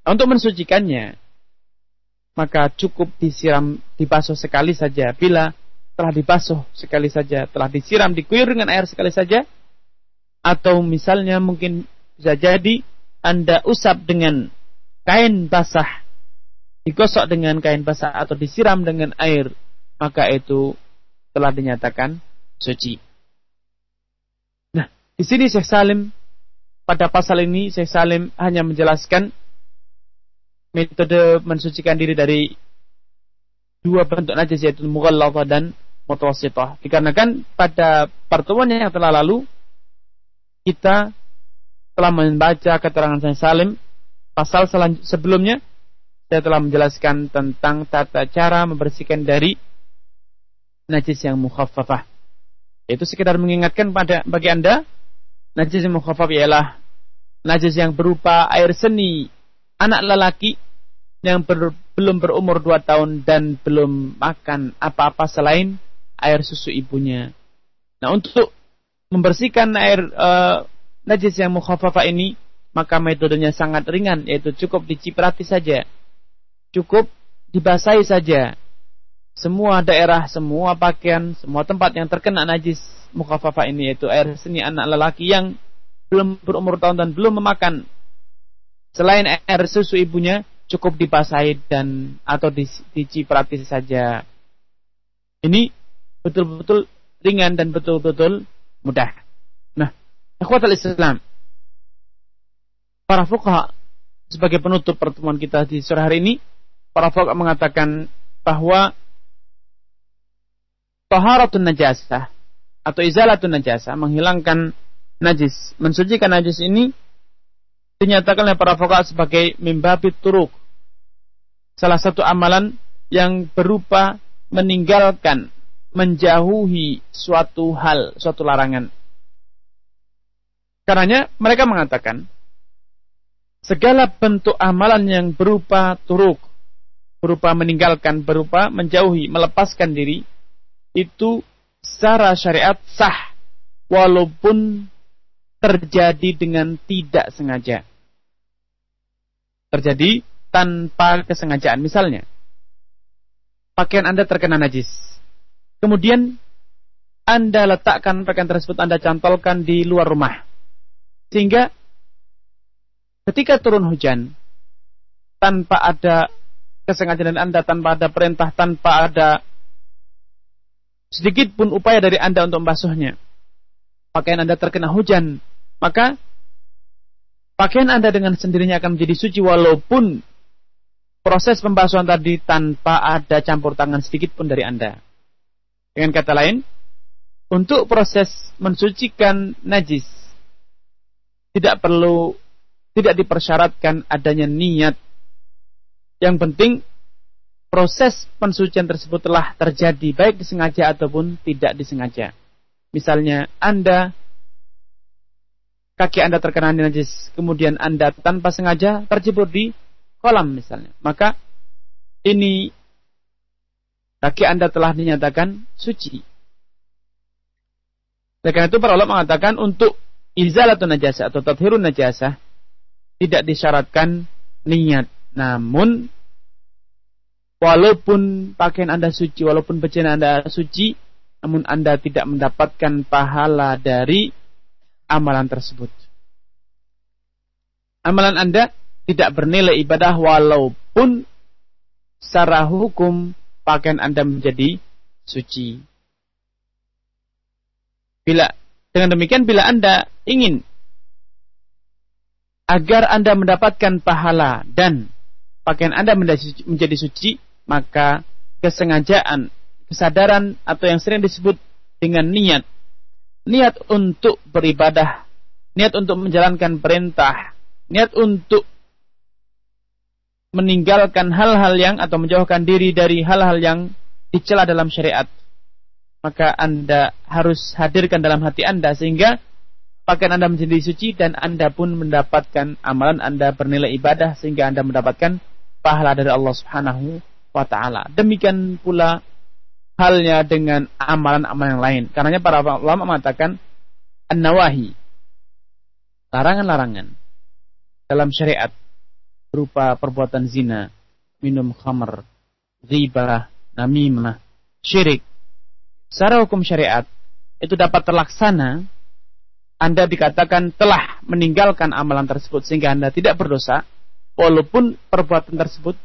A: Untuk mensucikannya, maka cukup disiram, dibasuh sekali saja. Bila telah dibasuh sekali saja, telah disiram, dikuyur dengan air sekali saja, atau misalnya mungkin bisa jadi Anda usap dengan kain basah, digosok dengan kain basah atau disiram dengan air, maka itu telah dinyatakan suci. Nah, di sini Syekh Salim pada pasal ini Syekh Salim hanya menjelaskan metode mensucikan diri dari dua bentuk najis yaitu mughalladhah dan mutawassithah. Dikarenakan pada pertemuan yang telah lalu kita telah membaca keterangan saya Salim pasal sebelumnya saya telah menjelaskan tentang tata cara membersihkan dari najis yang mukhaffafah. Itu sekedar mengingatkan pada bagi Anda najis yang mukhaffaf ialah najis yang berupa air seni anak lelaki yang ber, belum berumur dua tahun dan belum makan apa-apa selain air susu ibunya. Nah, untuk membersihkan air uh, najis yang mukhafafa ini, maka metodenya sangat ringan, yaitu cukup diciprati saja. Cukup dibasahi saja. Semua daerah, semua pakaian, semua tempat yang terkena najis mukhafafa ini, yaitu air seni anak lelaki yang belum berumur tahun dan belum memakan selain air susu ibunya, cukup dibasahi dan atau diciprati saja. Ini betul-betul ringan dan betul-betul mudah. Nah, ikhwatul Islam. Para fuqaha sebagai penutup pertemuan kita di sore hari ini, para fuqaha mengatakan bahwa taharatun najasah atau izalatun najasa, menghilangkan najis, mensucikan najis ini dinyatakan oleh para fuqaha sebagai mimbabit turuk. Salah satu amalan yang berupa meninggalkan, menjauhi suatu hal, suatu larangan. Karenanya mereka mengatakan segala bentuk amalan yang berupa turuk, berupa meninggalkan, berupa menjauhi, melepaskan diri itu secara syariat sah walaupun terjadi dengan tidak sengaja. Terjadi tanpa kesengajaan. Misalnya, pakaian Anda terkena najis. Kemudian Anda letakkan pakaian tersebut Anda cantolkan di luar rumah. Sehingga ketika turun hujan tanpa ada kesengajaan Anda, tanpa ada perintah, tanpa ada sedikit pun upaya dari Anda untuk membasuhnya. Pakaian Anda terkena hujan, maka pakaian Anda dengan sendirinya akan menjadi suci walaupun proses pembasuhan tadi tanpa ada campur tangan sedikit pun dari Anda. Dengan kata lain, untuk proses mensucikan najis tidak perlu tidak dipersyaratkan adanya niat. Yang penting proses pensucian tersebut telah terjadi baik disengaja ataupun tidak disengaja. Misalnya Anda kaki Anda terkena najis, kemudian Anda tanpa sengaja terjebur di kolam misalnya. Maka ini kaki Anda telah dinyatakan suci. Oleh karena itu para ulama mengatakan untuk izalatun najasa atau tathirun najasa tidak disyaratkan niat. Namun walaupun pakaian Anda suci, walaupun baju Anda suci, namun Anda tidak mendapatkan pahala dari amalan tersebut. Amalan Anda tidak bernilai ibadah walaupun secara hukum pakaian Anda menjadi suci. Bila dengan demikian bila Anda ingin agar Anda mendapatkan pahala dan pakaian Anda menjadi suci, maka kesengajaan, kesadaran atau yang sering disebut dengan niat, niat untuk beribadah, niat untuk menjalankan perintah, niat untuk meninggalkan hal-hal yang atau menjauhkan diri dari hal-hal yang dicela dalam syariat. Maka Anda harus hadirkan dalam hati Anda sehingga pakaian Anda menjadi suci dan Anda pun mendapatkan amalan Anda bernilai ibadah sehingga Anda mendapatkan pahala dari Allah Subhanahu wa taala. Demikian pula halnya dengan amalan-amalan yang lain. Karenanya para ulama mengatakan an-nawahi larangan-larangan dalam syariat berupa perbuatan zina, minum khamr, ghibah, namimah, syirik. Secara hukum syariat itu dapat terlaksana Anda dikatakan telah meninggalkan amalan tersebut sehingga Anda tidak berdosa walaupun perbuatan tersebut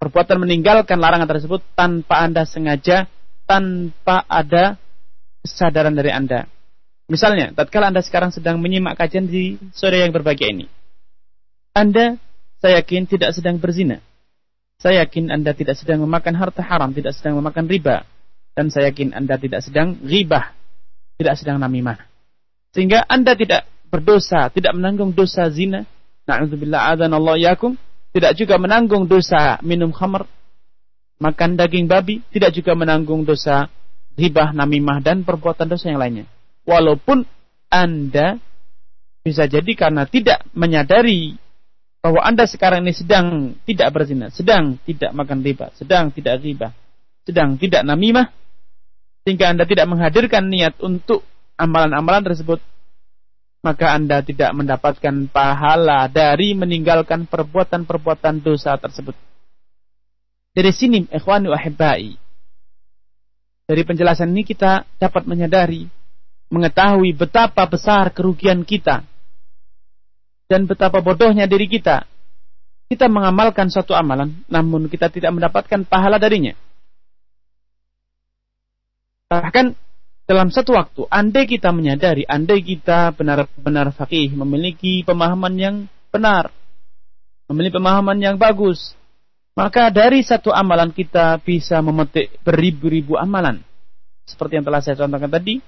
A: perbuatan meninggalkan larangan tersebut tanpa Anda sengaja, tanpa ada kesadaran dari Anda. Misalnya, tatkala Anda sekarang sedang menyimak kajian di sore yang berbahagia ini. Anda, saya yakin tidak sedang berzina. Saya yakin Anda tidak sedang memakan harta haram, tidak sedang memakan riba. Dan saya yakin Anda tidak sedang ribah, tidak sedang namimah. Sehingga Anda tidak berdosa, tidak menanggung dosa zina. Na'udzubillah adzan Allah yakum tidak juga menanggung dosa minum khamr, makan daging babi, tidak juga menanggung dosa ribah, namimah, dan perbuatan dosa yang lainnya. Walaupun Anda bisa jadi karena tidak menyadari bahwa Anda sekarang ini sedang tidak berzina, sedang tidak makan riba, sedang tidak riba, sedang tidak namimah, sehingga Anda tidak menghadirkan niat untuk amalan-amalan tersebut, maka Anda tidak mendapatkan pahala dari meninggalkan perbuatan-perbuatan dosa tersebut. Dari sini, ikhwani wa dari penjelasan ini kita dapat menyadari, mengetahui betapa besar kerugian kita dan betapa bodohnya diri kita. Kita mengamalkan suatu amalan, namun kita tidak mendapatkan pahala darinya. Bahkan dalam satu waktu, andai kita menyadari, andai kita benar-benar fakih, memiliki pemahaman yang benar, memiliki pemahaman yang bagus, maka dari satu amalan kita bisa memetik beribu-ribu amalan. Seperti yang telah saya contohkan tadi,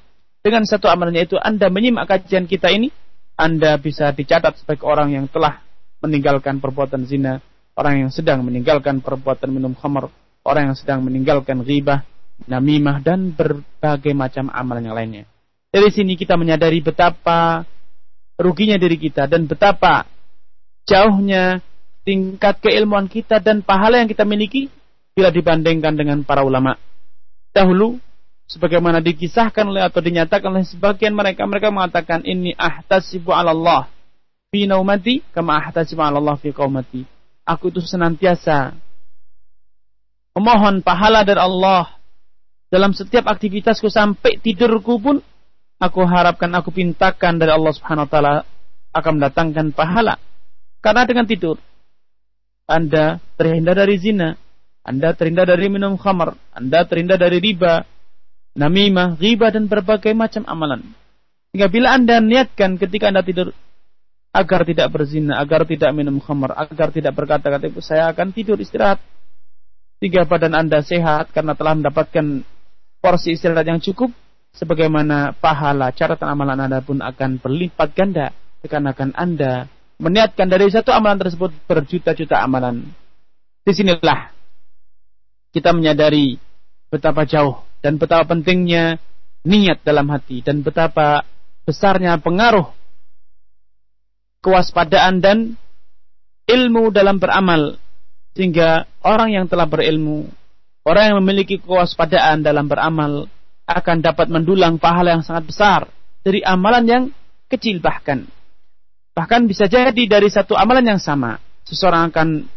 A: dengan satu amalannya itu Anda menyimak kajian kita ini, Anda bisa dicatat sebagai orang yang telah meninggalkan perbuatan zina, orang yang sedang meninggalkan perbuatan minum khamar, orang yang sedang meninggalkan ghibah, namimah dan berbagai macam amalan yang lainnya. Dari sini kita menyadari betapa ruginya diri kita dan betapa jauhnya tingkat keilmuan kita dan pahala yang kita miliki bila dibandingkan dengan para ulama. Dahulu sebagaimana dikisahkan oleh atau dinyatakan oleh sebagian mereka mereka mengatakan ini ahtasibu 'ala Allah fi naumati kama ahtasibu 'ala Allah fi qaumati. Aku itu senantiasa memohon pahala dari Allah dalam setiap aktivitasku sampai tidurku pun aku harapkan aku pintakan dari Allah Subhanahu wa taala akan mendatangkan pahala. Karena dengan tidur Anda terhindar dari zina, Anda terhindar dari minum khamar, Anda terhindar dari riba, namimah, riba dan berbagai macam amalan. Sehingga bila Anda niatkan ketika Anda tidur agar tidak berzina, agar tidak minum khamar, agar tidak berkata-kata saya akan tidur istirahat. Tiga badan Anda sehat karena telah mendapatkan porsi istirahat yang cukup, sebagaimana pahala catatan amalan Anda pun akan berlipat ganda dikarenakan Anda meniatkan dari satu amalan tersebut berjuta-juta amalan. Di sinilah kita menyadari betapa jauh dan betapa pentingnya niat dalam hati dan betapa besarnya pengaruh kewaspadaan dan ilmu dalam beramal sehingga orang yang telah berilmu orang yang memiliki kewaspadaan dalam beramal akan dapat mendulang pahala yang sangat besar dari amalan yang kecil bahkan bahkan bisa jadi dari satu amalan yang sama seseorang akan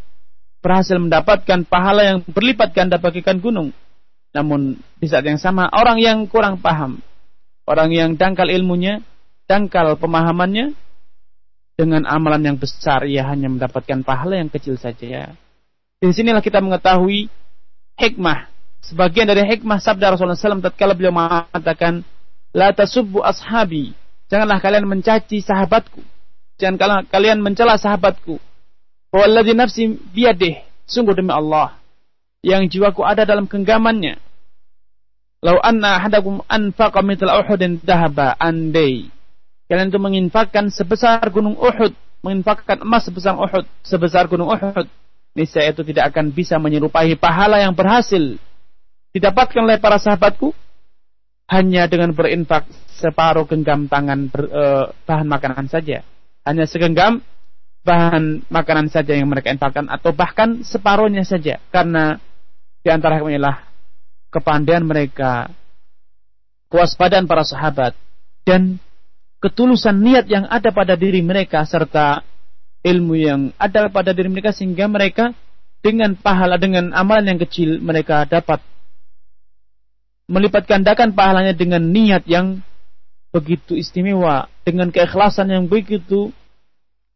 A: berhasil mendapatkan pahala yang berlipat ganda bagikan gunung namun di saat yang sama orang yang kurang paham, orang yang dangkal ilmunya, dangkal pemahamannya, dengan amalan yang besar ia hanya mendapatkan pahala yang kecil saja. Di sinilah kita mengetahui hikmah. Sebagian dari hikmah sabda Rasulullah SAW tatkala beliau mengatakan, La tasubbu ashabi. Janganlah kalian mencaci sahabatku. Jangan kalian mencela sahabatku. Walladhi nafsi biadih. Sungguh demi Allah yang jiwaku ada dalam genggamannya. Lau anna ahadakum anfaqa mithla Uhudin dahaba andai. Kalian itu menginfakkan sebesar gunung Uhud, menginfakkan emas sebesar Uhud, sebesar gunung Uhud. Niscaya itu tidak akan bisa menyerupai pahala yang berhasil didapatkan oleh para sahabatku hanya dengan berinfak separuh genggam tangan ber, e, bahan makanan saja. Hanya segenggam bahan makanan saja yang mereka infakkan atau bahkan separuhnya saja karena di antara inilah kepandaian mereka, kewaspadaan para sahabat, dan ketulusan niat yang ada pada diri mereka serta ilmu yang ada pada diri mereka sehingga mereka dengan pahala dengan amalan yang kecil mereka dapat melipat gandakan pahalanya dengan niat yang begitu istimewa dengan keikhlasan yang begitu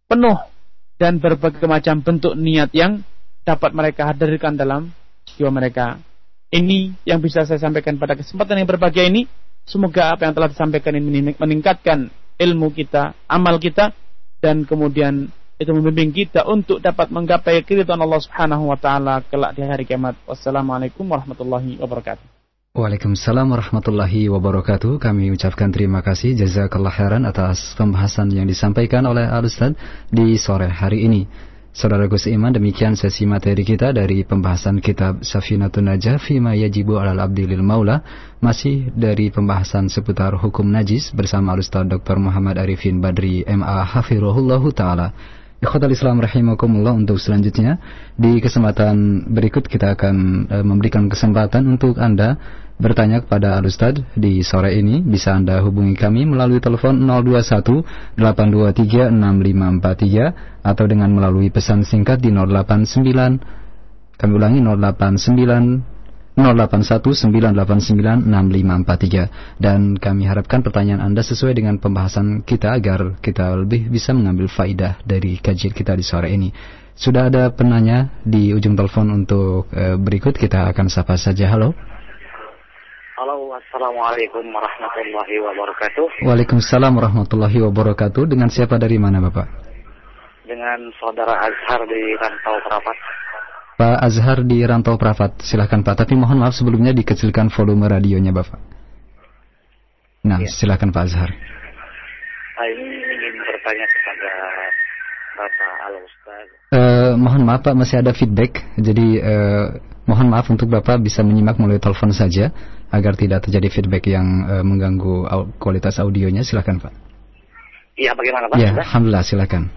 A: penuh dan berbagai macam bentuk niat yang dapat mereka hadirkan dalam jiwa mereka. Ini yang bisa saya sampaikan pada kesempatan yang berbahagia ini. Semoga apa yang telah disampaikan ini meningkatkan ilmu kita, amal kita, dan kemudian itu membimbing kita untuk dapat menggapai keridhaan Allah Subhanahu wa taala kelak di hari kiamat. Wassalamualaikum warahmatullahi wabarakatuh.
B: Waalaikumsalam warahmatullahi wabarakatuh. Kami ucapkan terima kasih jazakallah khairan atas pembahasan yang disampaikan oleh Al Ustaz di sore hari ini. Saudara Gus Iman, demikian sesi materi kita dari pembahasan kitab Safinatun Najah Fima Yajibu Alal Abdi Lil Maula masih dari pembahasan seputar hukum najis bersama Ustaz Dr. Muhammad Arifin Badri MA Hafirullahu Ta'ala. Ikhwatal Islam rahimakumullah untuk selanjutnya di kesempatan berikut kita akan e, memberikan kesempatan untuk Anda bertanya kepada Al Ustad di sore ini. Bisa Anda hubungi kami melalui telepon 021 823 6543 atau dengan melalui pesan singkat di 089 kami ulangi 089 0819896543 dan kami harapkan pertanyaan Anda sesuai dengan pembahasan kita agar kita lebih bisa mengambil faidah dari kajian kita di sore ini. Sudah ada penanya di ujung telepon untuk e, berikut kita akan sapa saja. Halo.
C: Halo, Assalamualaikum warahmatullahi wabarakatuh.
B: Waalaikumsalam warahmatullahi wabarakatuh. Dengan siapa dari mana Bapak?
C: Dengan saudara Azhar di Rantau Perapat.
B: Pak Azhar di Rantau Perapat. Silahkan Pak, tapi mohon maaf sebelumnya dikecilkan volume radionya Bapak. Nah, ya. silakan Pak Azhar.
C: Saya ini ingin bertanya kepada Bapak Al Ustaz.
B: Uh, mohon maaf Pak, masih ada feedback. Jadi uh, mohon maaf untuk Bapak bisa menyimak melalui telepon saja agar tidak terjadi feedback yang uh, mengganggu kualitas audionya. Silakan Pak.
C: Iya, bagaimana Pak?
B: Ya, alhamdulillah silakan.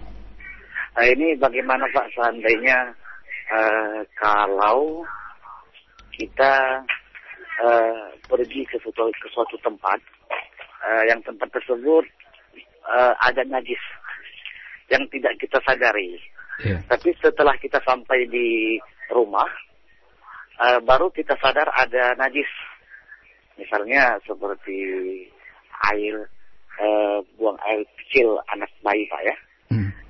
C: Nah, ini bagaimana Pak seandainya uh, kalau kita uh, pergi ke suatu, ke suatu tempat uh, yang tempat tersebut uh, ada najis yang tidak kita sadari. Yeah. Tapi setelah kita sampai di rumah, uh, baru kita sadar ada najis. Misalnya seperti air, uh, buang air kecil anak bayi Pak ya.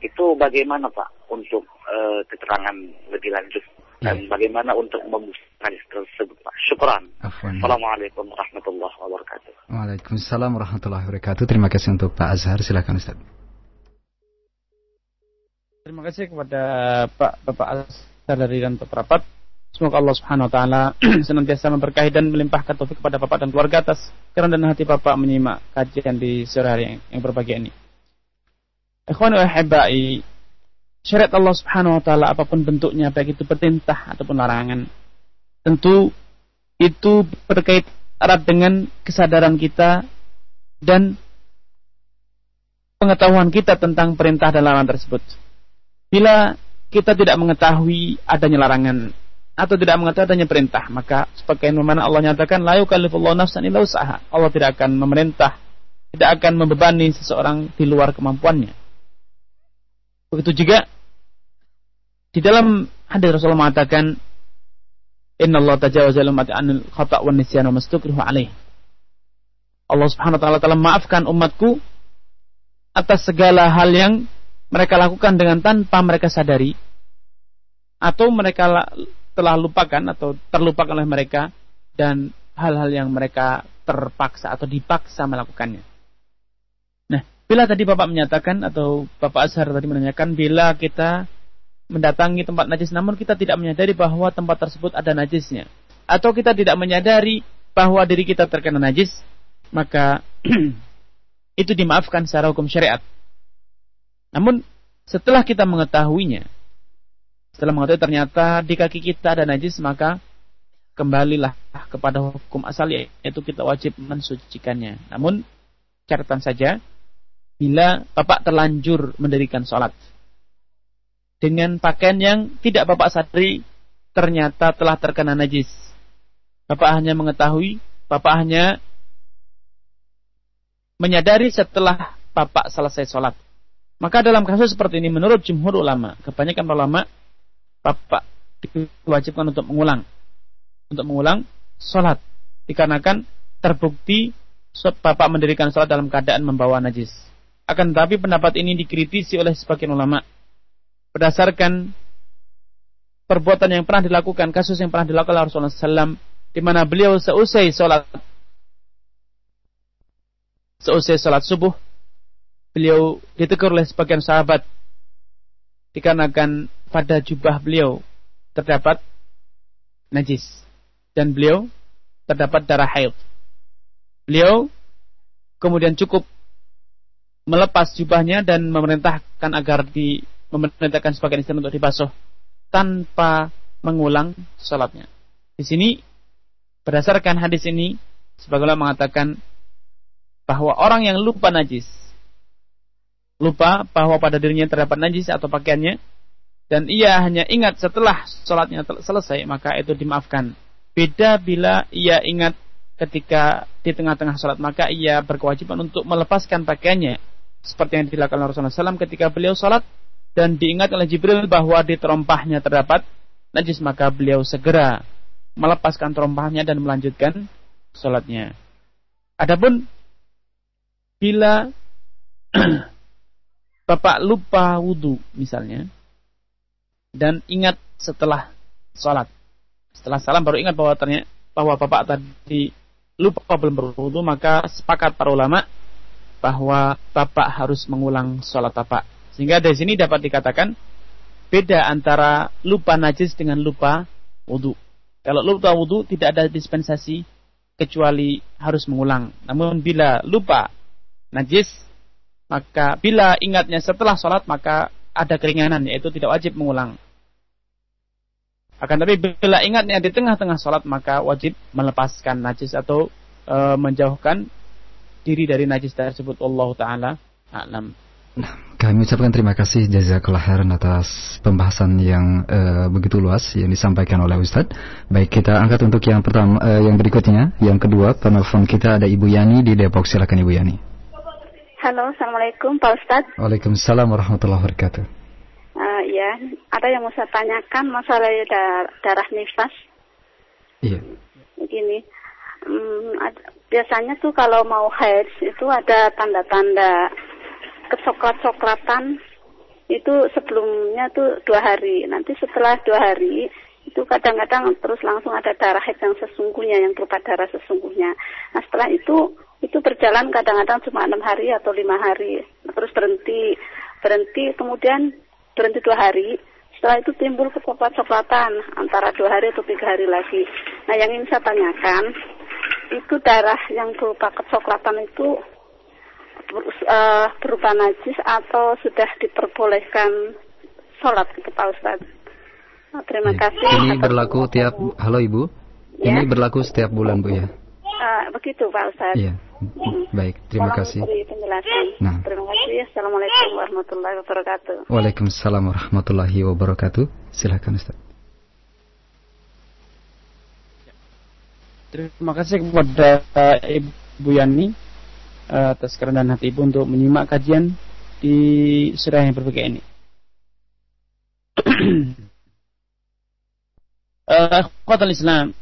C: Itu bagaimana Pak untuk uh, keterangan lebih lanjut? dan yeah. bagaimana untuk membuktikan tersebut Pak. Syukran. Assalamualaikum warahmatullahi wabarakatuh.
B: Waalaikumsalam warahmatullahi wabarakatuh. Terima kasih untuk Pak Azhar. Silakan Ustaz.
A: Terima kasih kepada Pak Bapak Azhar dari dan Rapat. Semoga Allah Subhanahu wa taala senantiasa memberkahi dan melimpahkan taufik kepada Bapak dan keluarga atas kerana dan hati Bapak menyimak kajian di sore hari yang, yang berbahagia ini. Ikhwan wa syariat Allah Subhanahu wa taala apa pun bentuknya baik itu perintah ataupun larangan tentu itu berkait erat dengan kesadaran kita dan pengetahuan kita tentang perintah dan larangan tersebut. Bila kita tidak mengetahui adanya larangan atau tidak mengetahui adanya perintah, maka sebagai mana Allah nyatakan la yukallifullahu nafsan illa usaha. Allah tidak akan memerintah, tidak akan membebani seseorang di luar kemampuannya. Begitu juga di dalam hadis Rasulullah mengatakan Inna Allah tajawaza ummati anil khata' wa nisyan wa mastukrihu alaih. Allah Subhanahu wa taala telah maafkan umatku atas segala hal yang mereka lakukan dengan tanpa mereka sadari atau mereka telah lupakan atau terlupakan oleh mereka dan hal-hal yang mereka terpaksa atau dipaksa melakukannya. Bila tadi Bapak menyatakan atau Bapak Azhar tadi menanyakan bila kita mendatangi tempat najis namun kita tidak menyadari bahwa tempat tersebut ada najisnya atau kita tidak menyadari bahwa diri kita terkena najis maka itu dimaafkan secara hukum syariat. Namun setelah kita mengetahuinya setelah mengetahui ternyata di kaki kita ada najis maka kembalilah kepada hukum asal yaitu kita wajib mensucikannya. Namun catatan saja bila Bapak terlanjur mendirikan sholat dengan pakaian yang tidak Bapak sadari ternyata telah terkena najis. Bapak hanya mengetahui, Bapak hanya menyadari setelah Bapak selesai sholat. Maka dalam kasus seperti ini menurut jumhur ulama, kebanyakan ulama Bapak diwajibkan untuk mengulang. Untuk mengulang sholat. Dikarenakan terbukti Bapak mendirikan sholat dalam keadaan membawa najis. Akan tetapi pendapat ini dikritisi oleh sebagian ulama berdasarkan perbuatan yang pernah dilakukan, kasus yang pernah dilakukan oleh Rasulullah SAW, di mana beliau seusai sholat, seusai sholat subuh, beliau ditegur oleh sebagian sahabat dikarenakan pada jubah beliau terdapat najis dan beliau terdapat darah haid. Beliau kemudian cukup melepas jubahnya dan memerintahkan agar di memerintahkan sebagian istri untuk dibasuh tanpa mengulang sholatnya. Di sini berdasarkan hadis ini sebagian mengatakan bahwa orang yang lupa najis lupa bahwa pada dirinya terdapat najis atau pakaiannya dan ia hanya ingat setelah sholatnya selesai maka itu dimaafkan. Beda bila ia ingat ketika di tengah-tengah sholat maka ia berkewajiban untuk melepaskan pakaiannya seperti yang dilakukan Rasulullah SAW ketika beliau sholat dan diingat oleh Jibril bahwa di terompahnya terdapat najis maka beliau segera melepaskan terompahnya dan melanjutkan sholatnya. Adapun bila bapak lupa wudhu misalnya dan ingat setelah sholat, setelah salam baru ingat bahwa ternyata bahwa bapak tadi lupa belum berwudhu maka sepakat para ulama bahwa bapak harus mengulang sholat bapak. Sehingga dari sini dapat dikatakan beda antara lupa najis dengan lupa wudhu. Kalau lupa wudhu tidak ada dispensasi kecuali harus mengulang. Namun bila lupa najis, maka bila ingatnya setelah sholat maka ada keringanan yaitu tidak wajib mengulang. Akan tapi bila ingatnya di tengah-tengah sholat maka wajib melepaskan najis atau e, menjauhkan diri dari najis tersebut. Allah Taala alam.
B: Nah, kami ucapkan terima kasih jazakallah khairan atas pembahasan yang uh, begitu luas yang disampaikan oleh Ustadz. Baik, kita angkat untuk yang pertama uh, yang berikutnya, yang kedua penelpon kita ada Ibu Yani di Depok. Silakan Ibu Yani.
D: Halo, Assalamualaikum Pak Ustadz.
B: Waalaikumsalam warahmatullahi wabarakatuh.
D: Uh, ya, ada yang mau saya tanyakan masalah dar darah nifas.
B: Iya.
D: Begini, um, biasanya tuh kalau mau haid itu ada tanda-tanda kesoklat-soklatan itu sebelumnya tuh dua hari. Nanti setelah dua hari itu kadang-kadang terus langsung ada darah yang sesungguhnya yang berupa darah sesungguhnya. Nah setelah itu itu berjalan kadang-kadang cuma enam hari atau lima hari, terus berhenti berhenti kemudian berhenti dua hari. Setelah itu timbul kecoklat-coklatan antara dua hari atau tiga hari lagi. Nah yang ingin saya tanyakan itu darah yang berupa kecoklatan itu uh, berupa najis atau sudah diperbolehkan sholat gitu Pak Ustaz. Nah, terima ya. kasih.
B: Ini berlaku tiap halo Ibu. Ya? Ini berlaku setiap bulan Bu ya.
D: Uh, begitu Pak Ustaz.
B: Iya. Baik, terima
D: Tolong
B: kasih.
D: penjelasan. Nah. Terima kasih. Assalamualaikum warahmatullahi wabarakatuh.
B: Waalaikumsalam warahmatullahi wabarakatuh. Silakan Ustaz.
A: Terima kasih kepada uh, Ibu Yani uh, atas kerendahan hati ibu untuk menyimak kajian di surah yang berbeda ini. uh, Islam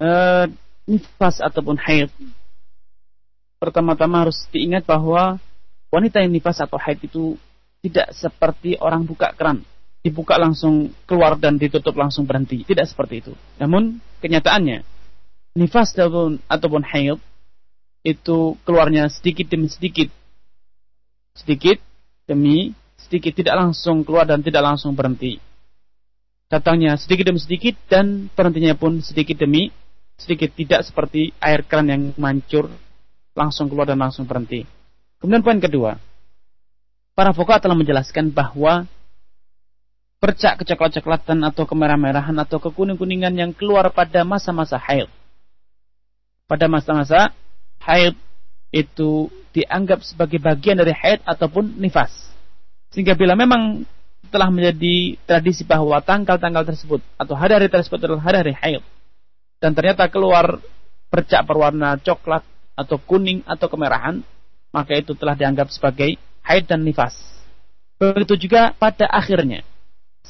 A: uh, nifas ataupun haid pertama-tama harus diingat bahwa wanita yang nifas atau haid itu tidak seperti orang buka keran dibuka langsung keluar dan ditutup langsung berhenti tidak seperti itu namun kenyataannya nifas ataupun ataupun haid itu keluarnya sedikit demi sedikit. Sedikit demi sedikit tidak langsung keluar dan tidak langsung berhenti. Datangnya sedikit demi sedikit dan berhentinya pun sedikit demi sedikit tidak seperti air keran yang mancur langsung keluar dan langsung berhenti. Kemudian poin kedua, para fokus telah menjelaskan bahwa percak kecoklat-coklatan atau kemerah-merahan atau kekuning-kuningan yang keluar pada masa-masa haid. Pada masa-masa haid itu dianggap sebagai bagian dari haid ataupun nifas. Sehingga bila memang telah menjadi tradisi bahwa tanggal-tanggal tersebut atau hari-hari tersebut adalah hari-hari haid dan ternyata keluar bercak berwarna coklat atau kuning atau kemerahan, maka itu telah dianggap sebagai haid dan nifas. Begitu juga pada akhirnya,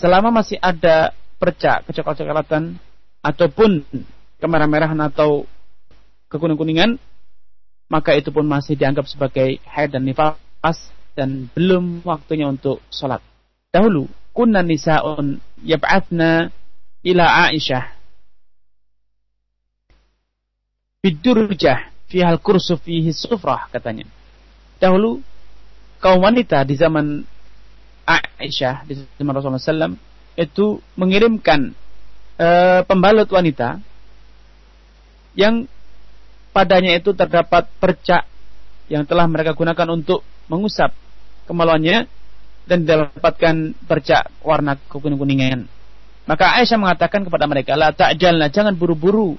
A: selama masih ada percak kecoklat-coklatan ataupun kemerah-merahan atau kekuning-kuningan, maka itu pun masih dianggap sebagai haid dan nifas dan belum waktunya untuk sholat. Dahulu, kunna nisa'un yab'atna ila Aisyah bidurjah fihal kursu fihi sufrah katanya. Dahulu kaum wanita di zaman Aisyah di zaman Rasulullah SAW itu mengirimkan uh, pembalut wanita yang padanya itu terdapat percak yang telah mereka gunakan untuk mengusap kemaluannya dan didapatkan percak warna kekuning-kuningan. Maka Aisyah mengatakan kepada mereka, "La ta'jalna, jangan buru-buru.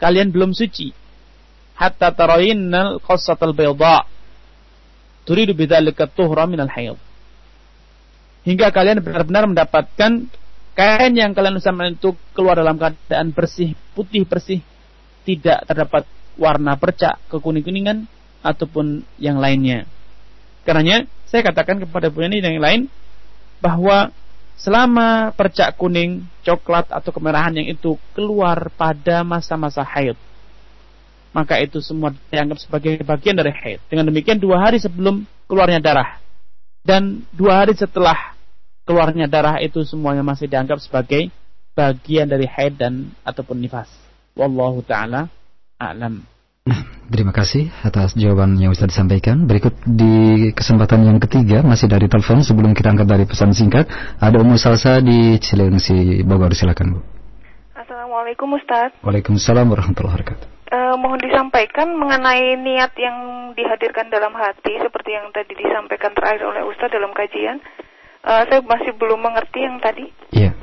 A: Kalian belum suci. Hatta tarayinnal qassatal bayda." Turidu bidzalika tuhra minal haid. Hingga kalian benar-benar mendapatkan kain yang kalian usap itu keluar dalam keadaan bersih, putih bersih, tidak terdapat warna percak kekuning-kuningan ataupun yang lainnya. Karenanya saya katakan kepada ini dan yang lain bahwa selama percak kuning, coklat atau kemerahan yang itu keluar pada masa-masa haid, maka itu semua dianggap sebagai bagian dari haid. Dengan demikian dua hari sebelum keluarnya darah dan dua hari setelah keluarnya darah itu semuanya masih dianggap sebagai bagian dari haid dan ataupun nifas. Wallahu taala a'lam.
B: Nah, terima kasih atas jawaban yang Ustaz disampaikan. Berikut di kesempatan yang ketiga masih dari telepon sebelum kita angkat dari pesan singkat ada Ummu Salsa di Cilengsi Bogor silakan Bu.
E: Assalamualaikum Ustaz.
B: Waalaikumsalam warahmatullahi wabarakatuh.
E: Uh, mohon disampaikan mengenai niat yang dihadirkan dalam hati seperti yang tadi disampaikan terakhir oleh Ustaz dalam kajian. Uh, saya masih belum mengerti yang tadi.
B: Iya.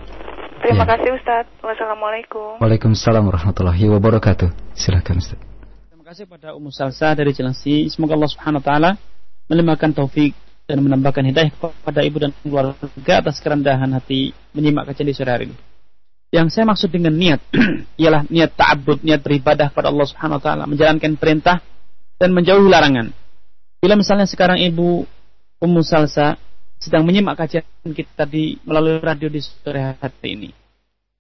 E: Terima
B: ya.
E: kasih Ustaz. Wassalamualaikum.
B: Waalaikumsalam warahmatullahi wabarakatuh. Silakan Ustaz.
A: Terima kasih pada Ummu Salsa dari Cilengsi. Semoga Allah Subhanahu wa taala melimpahkan taufik dan menambahkan hidayah kepada ibu dan keluarga atas kerendahan hati menyimak kajian di sore hari ini. Yang saya maksud dengan niat ialah niat ta'abbud, niat beribadah kepada Allah Subhanahu wa taala, menjalankan perintah dan menjauhi larangan. Bila misalnya sekarang Ibu Ummu Salsa sedang menyimak kajian kita di melalui radio di sore hari ini.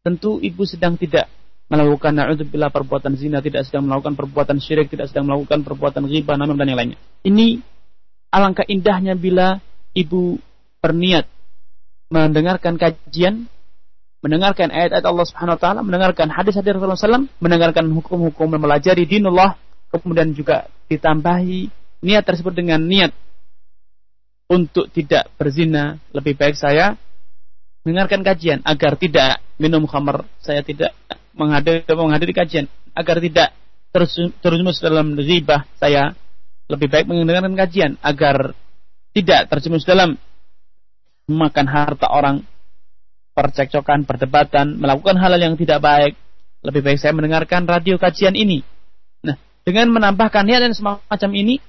A: Tentu Ibu sedang tidak melakukan na'udzubillah perbuatan zina, tidak sedang melakukan perbuatan syirik, tidak sedang melakukan perbuatan ghibah, namam dan yang lainnya. Ini alangkah indahnya bila Ibu berniat mendengarkan kajian mendengarkan ayat-ayat Allah Subhanahu wa taala, mendengarkan hadis-hadis Rasulullah SAW, mendengarkan hukum-hukum mempelajari dinullah, kemudian juga ditambahi niat tersebut dengan niat untuk tidak berzina, lebih baik saya mendengarkan kajian agar tidak minum khamar, saya tidak menghadiri, menghadiri kajian agar tidak terjerumus dalam ghibah, saya lebih baik mendengarkan kajian agar tidak terjerumus dalam memakan harta orang percekcokan, perdebatan, melakukan hal-hal yang tidak baik, lebih baik saya mendengarkan radio kajian ini. Nah, dengan menambahkan niat dan semacam ini,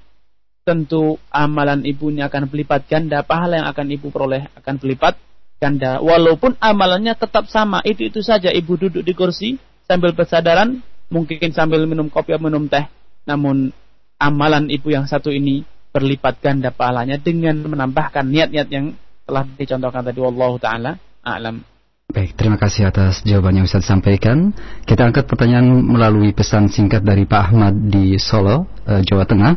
A: tentu amalan ibu ini akan berlipat ganda, pahala yang akan ibu peroleh akan berlipat ganda. Walaupun amalannya tetap sama, itu-itu saja ibu duduk di kursi sambil bersadaran, mungkin sambil minum kopi atau minum teh. Namun amalan ibu yang satu ini berlipat ganda pahalanya dengan menambahkan niat-niat yang telah dicontohkan tadi wallahu taala a'lam.
B: Baik, terima kasih atas jawaban yang Ustaz sampaikan. Kita angkat pertanyaan melalui pesan singkat dari Pak Ahmad di Solo, uh, Jawa Tengah.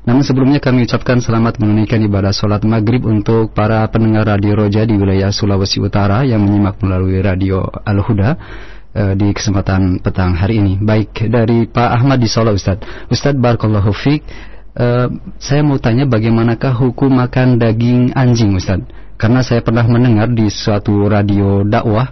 B: Namun sebelumnya kami ucapkan selamat menunaikan ibadah sholat maghrib untuk para pendengar Radio Roja di wilayah Sulawesi Utara yang menyimak melalui Radio Al-Huda uh, di kesempatan petang hari ini. Baik, dari Pak Ahmad di Solo Ustaz. Ustaz Barakallahu Fik, uh, saya mau tanya bagaimanakah hukum makan daging anjing Ustaz? karena saya pernah mendengar di suatu radio dakwah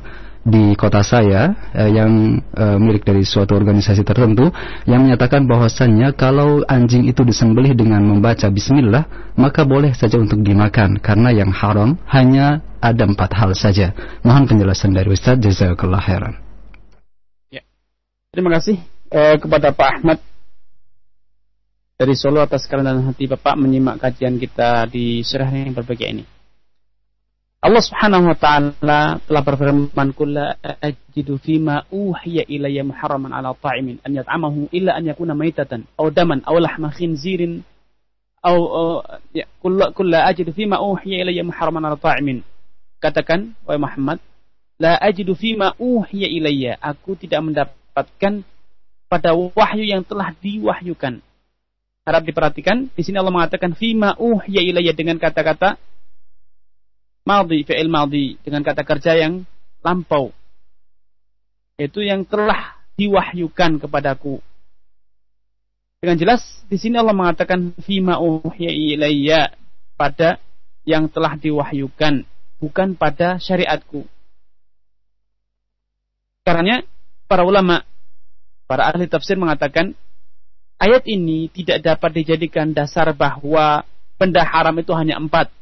B: di kota saya eh, yang eh, milik dari suatu organisasi tertentu yang menyatakan bahwasannya kalau anjing itu disembelih dengan membaca bismillah maka boleh saja untuk dimakan karena yang haram hanya ada empat hal saja. Mohon penjelasan dari Ustaz Jazakallah khairan.
A: Ya. Terima kasih eh, kepada Pak Ahmad dari Solo atas kerendahan hati Bapak menyimak kajian kita di surah yang berbahagia ini. Allah Subhanahu wa taala telah berfirman kulla ajidu fima uhiya ilayya muharraman ala ta'imin an yat'amahu illa an yakuna maitatan aw daman aw lahma khinzirin aw ya kulla kulla ajidu fima uhiya ilayya muharraman ala ta'imin. Katakan wahai Muhammad la ajidu fima uhiya ilayya. Aku tidak mendapatkan pada wahyu yang telah diwahyukan. Harap diperhatikan di sini Allah mengatakan fima uhiya ilayya dengan kata-kata maldi, fi'il maldi dengan kata kerja yang lampau. Itu yang telah diwahyukan kepadaku. Dengan jelas di sini Allah mengatakan fima ilayya pada yang telah diwahyukan, bukan pada syariatku. Karena para ulama, para ahli tafsir mengatakan ayat ini tidak dapat dijadikan dasar bahwa benda haram itu hanya empat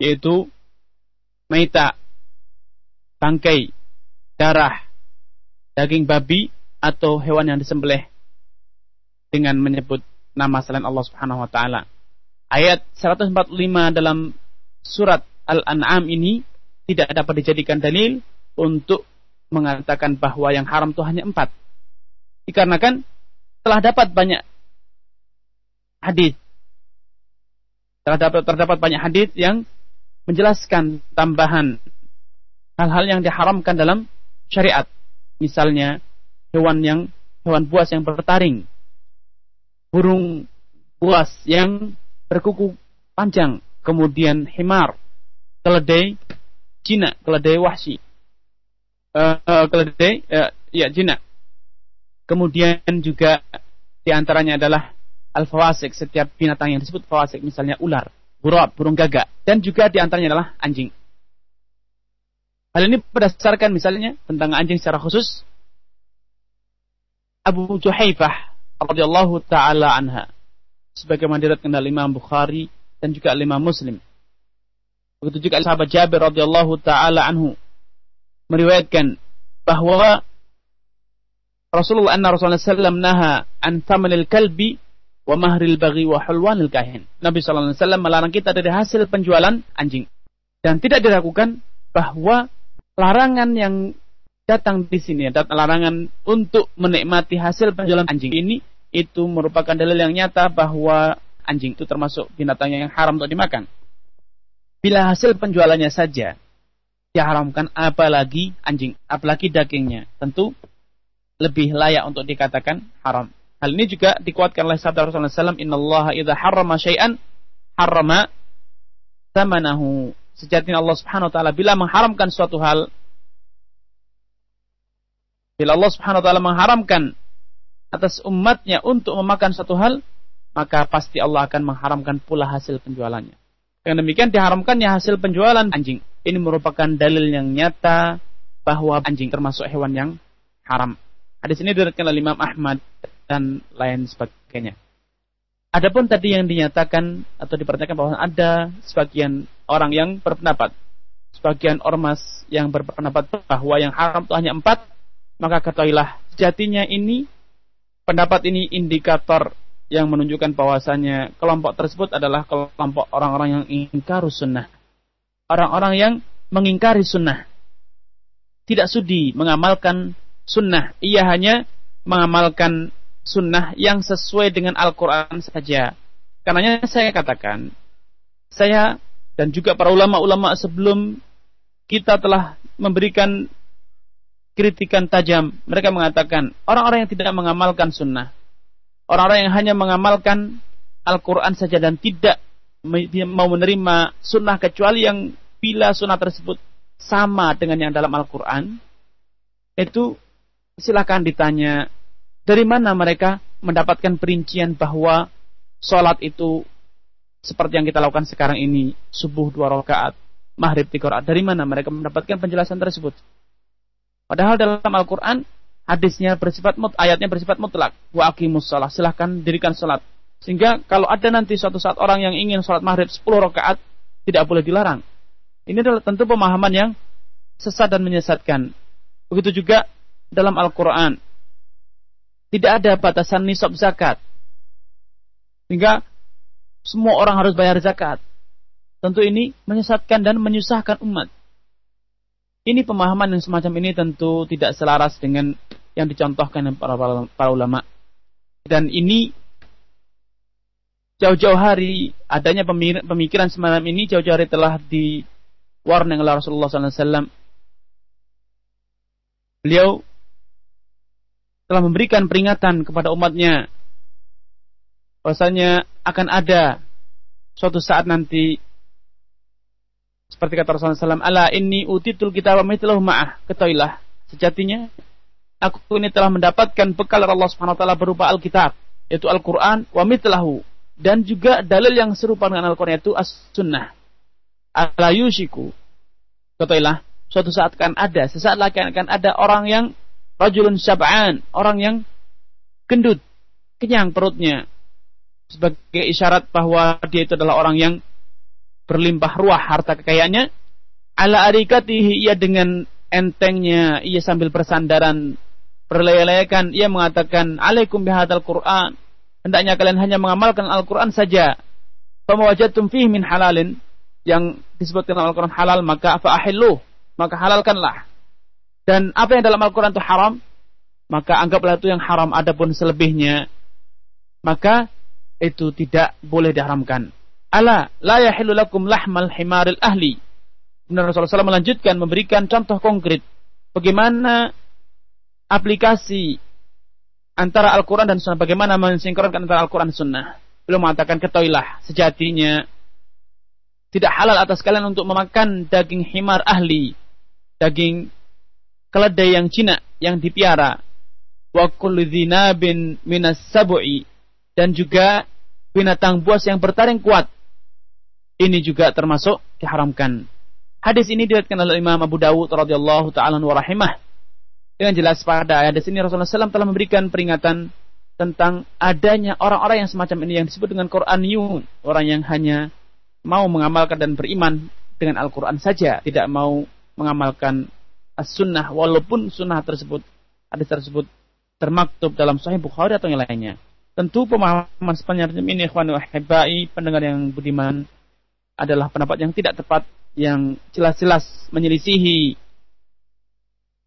A: yaitu meita, bangkai, darah, daging babi atau hewan yang disembelih dengan menyebut nama selain Allah Subhanahu wa taala. Ayat 145 dalam surat Al-An'am ini tidak dapat dijadikan dalil untuk mengatakan bahwa yang haram itu hanya empat. Dikarenakan telah dapat banyak hadis telah dapat terdapat banyak hadis yang menjelaskan tambahan hal-hal yang diharamkan dalam syariat. Misalnya hewan yang hewan buas yang bertaring, burung buas yang berkuku panjang, kemudian himar, keledai Cina, keledai wahsi, uh, uh, keledai uh, ya Cina. Kemudian juga di antaranya adalah al-fawasik, setiap binatang yang disebut fawasik, misalnya ular burab, burung gagak, dan juga di antaranya adalah anjing. Hal ini berdasarkan misalnya tentang anjing secara khusus Abu Juhaifah radhiyallahu taala anha sebagaimana diriwayatkan oleh Imam Bukhari dan juga Imam Muslim. Begitu juga sahabat Jabir radhiyallahu taala anhu meriwayatkan bahwa Rasulullah anna Rasulullah sallallahu naha an thamanil kalbi wa mahril baghi wa hulwanil kahin. Nabi sallallahu alaihi wasallam melarang kita dari hasil penjualan anjing. Dan tidak diragukan bahwa larangan yang datang di sini, larangan untuk menikmati hasil penjualan anjing ini itu merupakan dalil yang nyata bahwa anjing itu termasuk binatang yang haram untuk dimakan. Bila hasil penjualannya saja diharamkan apalagi anjing, apalagi dagingnya. Tentu lebih layak untuk dikatakan haram. Hal ini juga dikuatkan oleh sabda Rasulullah SAW, Inna Allah idha harrama syai'an, harrama tamanahu. Sejatinya Allah Subhanahu wa taala bila mengharamkan suatu hal bila Allah Subhanahu wa taala mengharamkan atas umatnya untuk memakan suatu hal, maka pasti Allah akan mengharamkan pula hasil penjualannya. Dengan demikian diharamkannya hasil penjualan anjing. Ini merupakan dalil yang nyata bahwa anjing termasuk hewan yang haram. Hadis ini diriwayatkan oleh Imam Ahmad dan lain sebagainya. Adapun tadi yang dinyatakan atau dipertanyakan bahwa ada sebagian orang yang berpendapat, sebagian ormas yang berpendapat bahwa yang haram itu hanya empat, maka ketahuilah sejatinya ini pendapat ini indikator yang menunjukkan bahwasanya kelompok tersebut adalah kelompok orang-orang yang ingkar sunnah. Orang-orang yang mengingkari sunnah. Tidak sudi mengamalkan sunnah. Ia hanya mengamalkan sunnah yang sesuai dengan Al-Quran saja. Karenanya saya katakan, saya dan juga para ulama-ulama sebelum kita telah memberikan kritikan tajam. Mereka mengatakan, orang-orang yang tidak mengamalkan sunnah, orang-orang yang hanya mengamalkan Al-Quran saja dan tidak mau menerima sunnah kecuali yang bila sunnah tersebut sama dengan yang dalam Al-Quran, itu silakan ditanya dari mana mereka mendapatkan perincian bahwa sholat itu seperti yang kita lakukan sekarang ini subuh dua rakaat maghrib tiga rakaat. Dari mana mereka mendapatkan penjelasan tersebut? Padahal dalam Al-Quran hadisnya bersifat mut ayatnya bersifat mutlak. Wa aqimus salah silahkan dirikan sholat. Sehingga kalau ada nanti suatu saat orang yang ingin sholat maghrib 10 rakaat tidak boleh dilarang. Ini adalah tentu pemahaman yang sesat dan menyesatkan. Begitu juga dalam Al-Quran. Tidak ada batasan nisab zakat. Sehingga semua orang harus bayar zakat. Tentu ini menyesatkan dan menyusahkan umat. Ini pemahaman yang semacam ini tentu tidak selaras dengan yang dicontohkan para, para, para ulama. Dan ini jauh-jauh hari adanya pemikiran semacam ini jauh-jauh hari telah diwarnai oleh Rasulullah SAW. Beliau telah memberikan peringatan kepada umatnya bahwasanya akan ada suatu saat nanti seperti kata Rasulullah SAW, ala ini utitul kita wa mitlahu ma'ah. Ketahuilah, sejatinya aku ini telah mendapatkan bekal Allah Subhanahu wa taala berupa Alkitab, yaitu Al-Qur'an wa mitlahu dan juga dalil yang serupa dengan Al-Qur'an yaitu As-Sunnah. Ala yushiku. Ketahuilah, suatu saat akan ada, sesaat lagi akan ada orang yang rajulun syab'an, orang yang gendut, kenyang perutnya. Sebagai isyarat bahwa dia itu adalah orang yang berlimpah ruah harta kekayaannya. Ala arikatihi ia dengan entengnya, ia sambil bersandaran, berlelekan, ia mengatakan, Alaikum bihadal Qur'an. Hendaknya kalian hanya mengamalkan Al-Quran saja. Pemawajatum fihi min halalin. Yang disebutkan Al-Quran halal, maka fa'ahilluh. Maka halalkanlah dan apa yang dalam Al-Quran itu haram, maka anggaplah itu yang haram. Adapun selebihnya, maka itu tidak boleh diharamkan. Ala la yahillu lakum lahmal himaril ahli. Benar Rasulullah SAW melanjutkan memberikan contoh konkret bagaimana aplikasi antara Al-Quran dan Sunnah, bagaimana mensinkronkan antara Al-Quran dan Sunnah. Beliau mengatakan ketahuilah sejatinya tidak halal atas kalian untuk memakan daging himar ahli, daging keledai yang jinak yang dipiara. Wa dzinabin minas sab'i. Dan juga binatang buas yang bertaring kuat. Ini juga termasuk diharamkan. Hadis ini diriwayatkan oleh Imam Abu Dawud radhiyallahu taala wa rahimah. Dengan jelas pada hadis ini Rasulullah SAW telah memberikan peringatan tentang adanya orang-orang yang semacam ini yang disebut dengan Quraniyun, orang yang hanya mau mengamalkan dan beriman dengan Al-Quran saja, tidak mau mengamalkan as-sunnah, walaupun sunnah tersebut, hadis tersebut termaktub dalam Sahih Bukhari atau yang lainnya. Tentu pemahaman sepanjang ini, ikhwan wahibai, pendengar yang budiman, adalah pendapat yang tidak tepat, yang jelas-jelas menyelisihi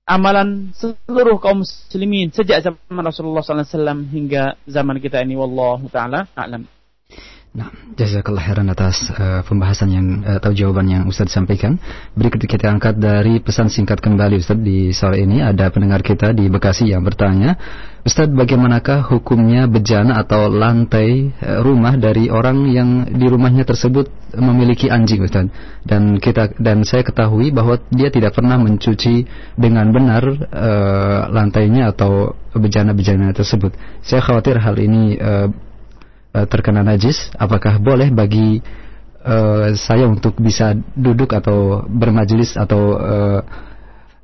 A: amalan seluruh kaum muslimin sejak zaman Rasulullah SAW hingga zaman kita ini. Wallahu taala a'lam.
B: Nah, jazakallah khairan atas uh, pembahasan yang uh, atau jawaban yang Ustaz sampaikan. Berikut kita angkat dari pesan singkat kembali Ustaz di sore ini ada pendengar kita di Bekasi yang bertanya, Ustaz bagaimanakah hukumnya bejana atau lantai uh, rumah dari orang yang di rumahnya tersebut memiliki anjing Ustaz? Dan kita dan saya ketahui bahwa dia tidak pernah mencuci dengan benar uh, lantainya atau bejana-bejana tersebut. Saya khawatir hal ini uh, uh, terkena najis, apakah boleh bagi uh, saya untuk bisa duduk atau bermajelis atau uh,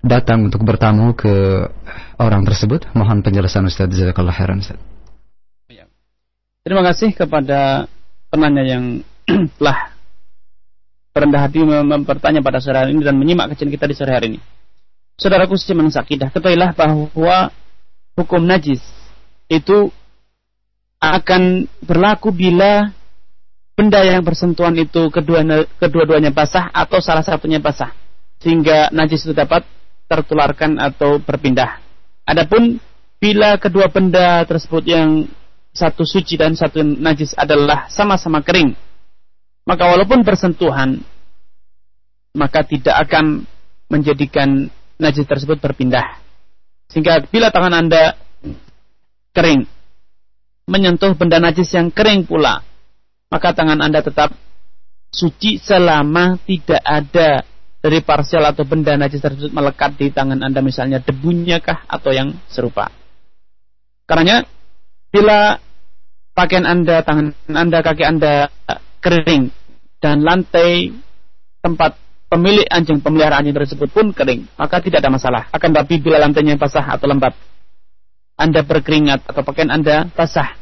B: datang untuk bertamu ke orang tersebut? Mohon penjelasan Ustaz Jazakallah khairan Ustaz.
A: Ya. Terima kasih kepada penanya yang telah berendah hati mempertanya pada sore hari ini dan menyimak kajian kita di sore hari ini. Saudaraku seiman sakidah, ketahuilah bahwa hukum najis itu akan berlaku bila benda yang bersentuhan itu kedua kedua-duanya basah atau salah satunya basah sehingga najis itu dapat tertularkan atau berpindah. Adapun bila kedua benda tersebut yang satu suci dan satu najis adalah sama-sama kering, maka walaupun bersentuhan maka tidak akan menjadikan najis tersebut berpindah. Sehingga bila tangan Anda kering menyentuh benda najis yang kering pula, maka tangan Anda tetap suci selama tidak ada dari parsial atau benda najis tersebut melekat di tangan Anda misalnya debunya kah atau yang serupa. Karenanya bila pakaian Anda, tangan Anda, kaki Anda kering dan lantai tempat pemilik anjing pemeliharaan anjing tersebut pun kering, maka tidak ada masalah. Akan tapi bila lantainya basah atau lembab, anda berkeringat atau pakaian Anda basah,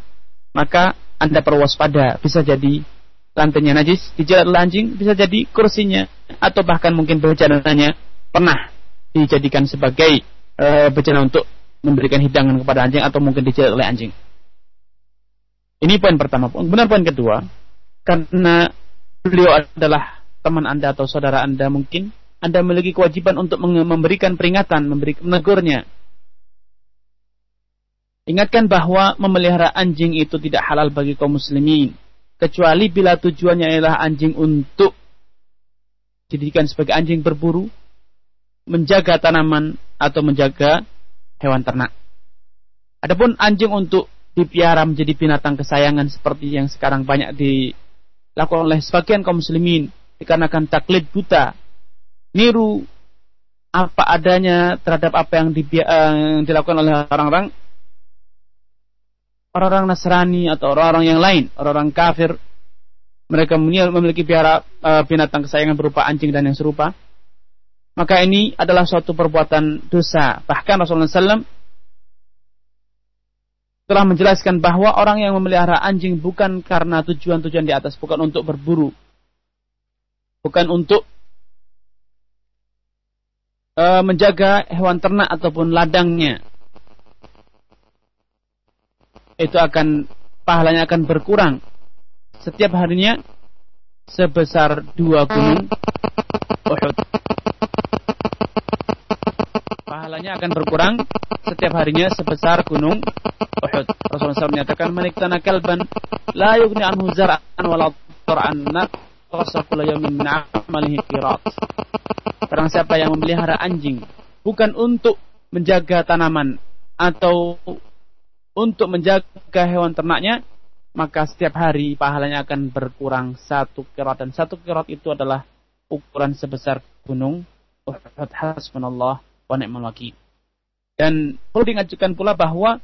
A: maka Anda perlu waspada. Bisa jadi lantainya najis, dijilat anjing, bisa jadi kursinya atau bahkan mungkin bejananya pernah dijadikan sebagai e, bejana untuk memberikan hidangan kepada anjing atau mungkin dijilat oleh anjing. Ini poin pertama. Benar poin kedua, karena beliau adalah teman Anda atau saudara Anda mungkin Anda memiliki kewajiban untuk memberikan peringatan, memberi menegurnya Ingatkan bahwa memelihara anjing itu tidak halal bagi kaum muslimin. Kecuali bila tujuannya adalah anjing untuk dijadikan sebagai anjing berburu, menjaga tanaman, atau menjaga hewan ternak. Adapun anjing untuk dipiara menjadi binatang kesayangan seperti yang sekarang banyak dilakukan oleh sebagian kaum muslimin dikarenakan taklid buta, niru apa adanya terhadap apa yang, yang dilakukan oleh orang-orang orang-orang Nasrani atau orang-orang yang lain, orang-orang kafir, mereka memiliki piara uh, binatang kesayangan berupa anjing dan yang serupa, maka ini adalah suatu perbuatan dosa. Bahkan Rasulullah SAW telah menjelaskan bahwa orang yang memelihara anjing bukan karena tujuan-tujuan di atas, bukan untuk berburu, bukan untuk uh, menjaga hewan ternak ataupun ladangnya, itu akan pahalanya akan berkurang setiap harinya sebesar dua gunung Uhud. Pahalanya akan berkurang setiap harinya sebesar gunung Uhud. Rasulullah SAW menyatakan menikmati kalban la yugni anhu zar'an wala tar'an kula yawmin. Barang siapa yang memelihara anjing bukan untuk menjaga tanaman atau untuk menjaga hewan ternaknya, maka setiap hari pahalanya akan berkurang satu kirot dan satu kirot itu adalah ukuran sebesar gunung Uhud hasbunallah wa. Dan perlu diingatkan pula bahwa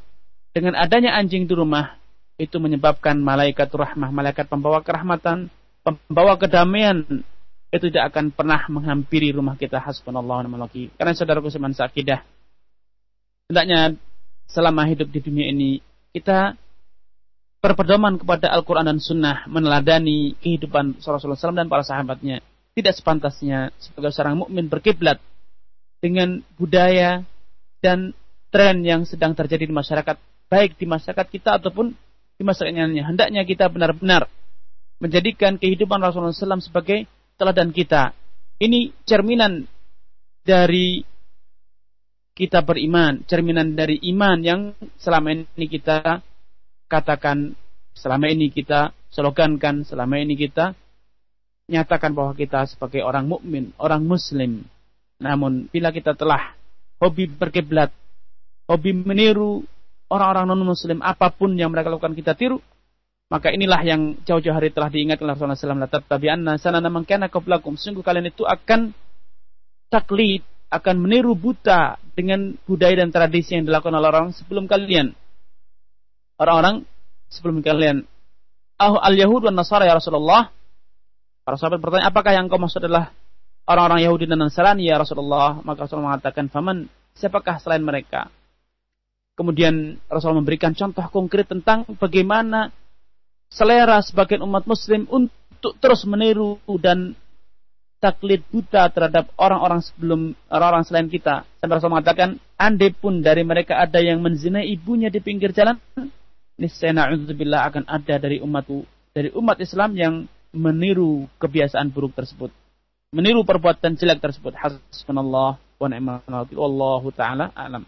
A: dengan adanya anjing di rumah itu menyebabkan malaikat rahmah, malaikat pembawa kerahmatan, pembawa kedamaian itu tidak akan pernah menghampiri rumah kita hasbunallah wa ni'mal wakil. Karena saudaraku seman sakidah, hendaknya selama hidup di dunia ini kita berpedoman kepada Al-Quran dan Sunnah meneladani kehidupan Rasulullah SAW dan para sahabatnya. Tidak sepantasnya sebagai seorang mukmin berkiblat dengan budaya dan tren yang sedang terjadi di masyarakat, baik di masyarakat kita ataupun di masyarakat yang lainnya. Hendaknya kita benar-benar menjadikan kehidupan Rasulullah SAW sebagai teladan kita. Ini cerminan dari kita beriman, cerminan dari iman yang selama ini kita katakan, selama ini kita slogankan, selama ini kita nyatakan bahwa kita sebagai orang mukmin, orang muslim. Namun bila kita telah hobi berkiblat hobi meniru orang-orang non-muslim apa pun yang mereka lakukan kita tiru, maka inilah yang jauh-jauh hari telah diingatkan Rasulullah SAW. Tapi anna sana man kana qablakum. Sungguh kalian itu akan taklid, akan meniru buta dengan budaya dan tradisi yang dilakukan oleh orang sebelum kalian. Orang-orang sebelum kalian. Ah al-Yahud dan Nasara ya Rasulullah. Para sahabat bertanya, apakah yang kau maksud adalah orang-orang Yahudi dan Nasrani ya Rasulullah? Maka Rasulullah mengatakan, faman siapakah selain mereka? Kemudian Rasul memberikan contoh konkret tentang bagaimana selera sebagian umat muslim untuk terus meniru dan taklid buta terhadap orang-orang sebelum orang-orang selain kita. Sampai Rasul mengatakan, andai pun dari mereka ada yang menzinai ibunya di pinggir jalan, niscaya na'udzubillah akan ada dari umatku, dari umat Islam yang meniru kebiasaan buruk tersebut. Meniru perbuatan jelek tersebut. Hasbunallah wa ni'mal wakil. Wallahu taala alam.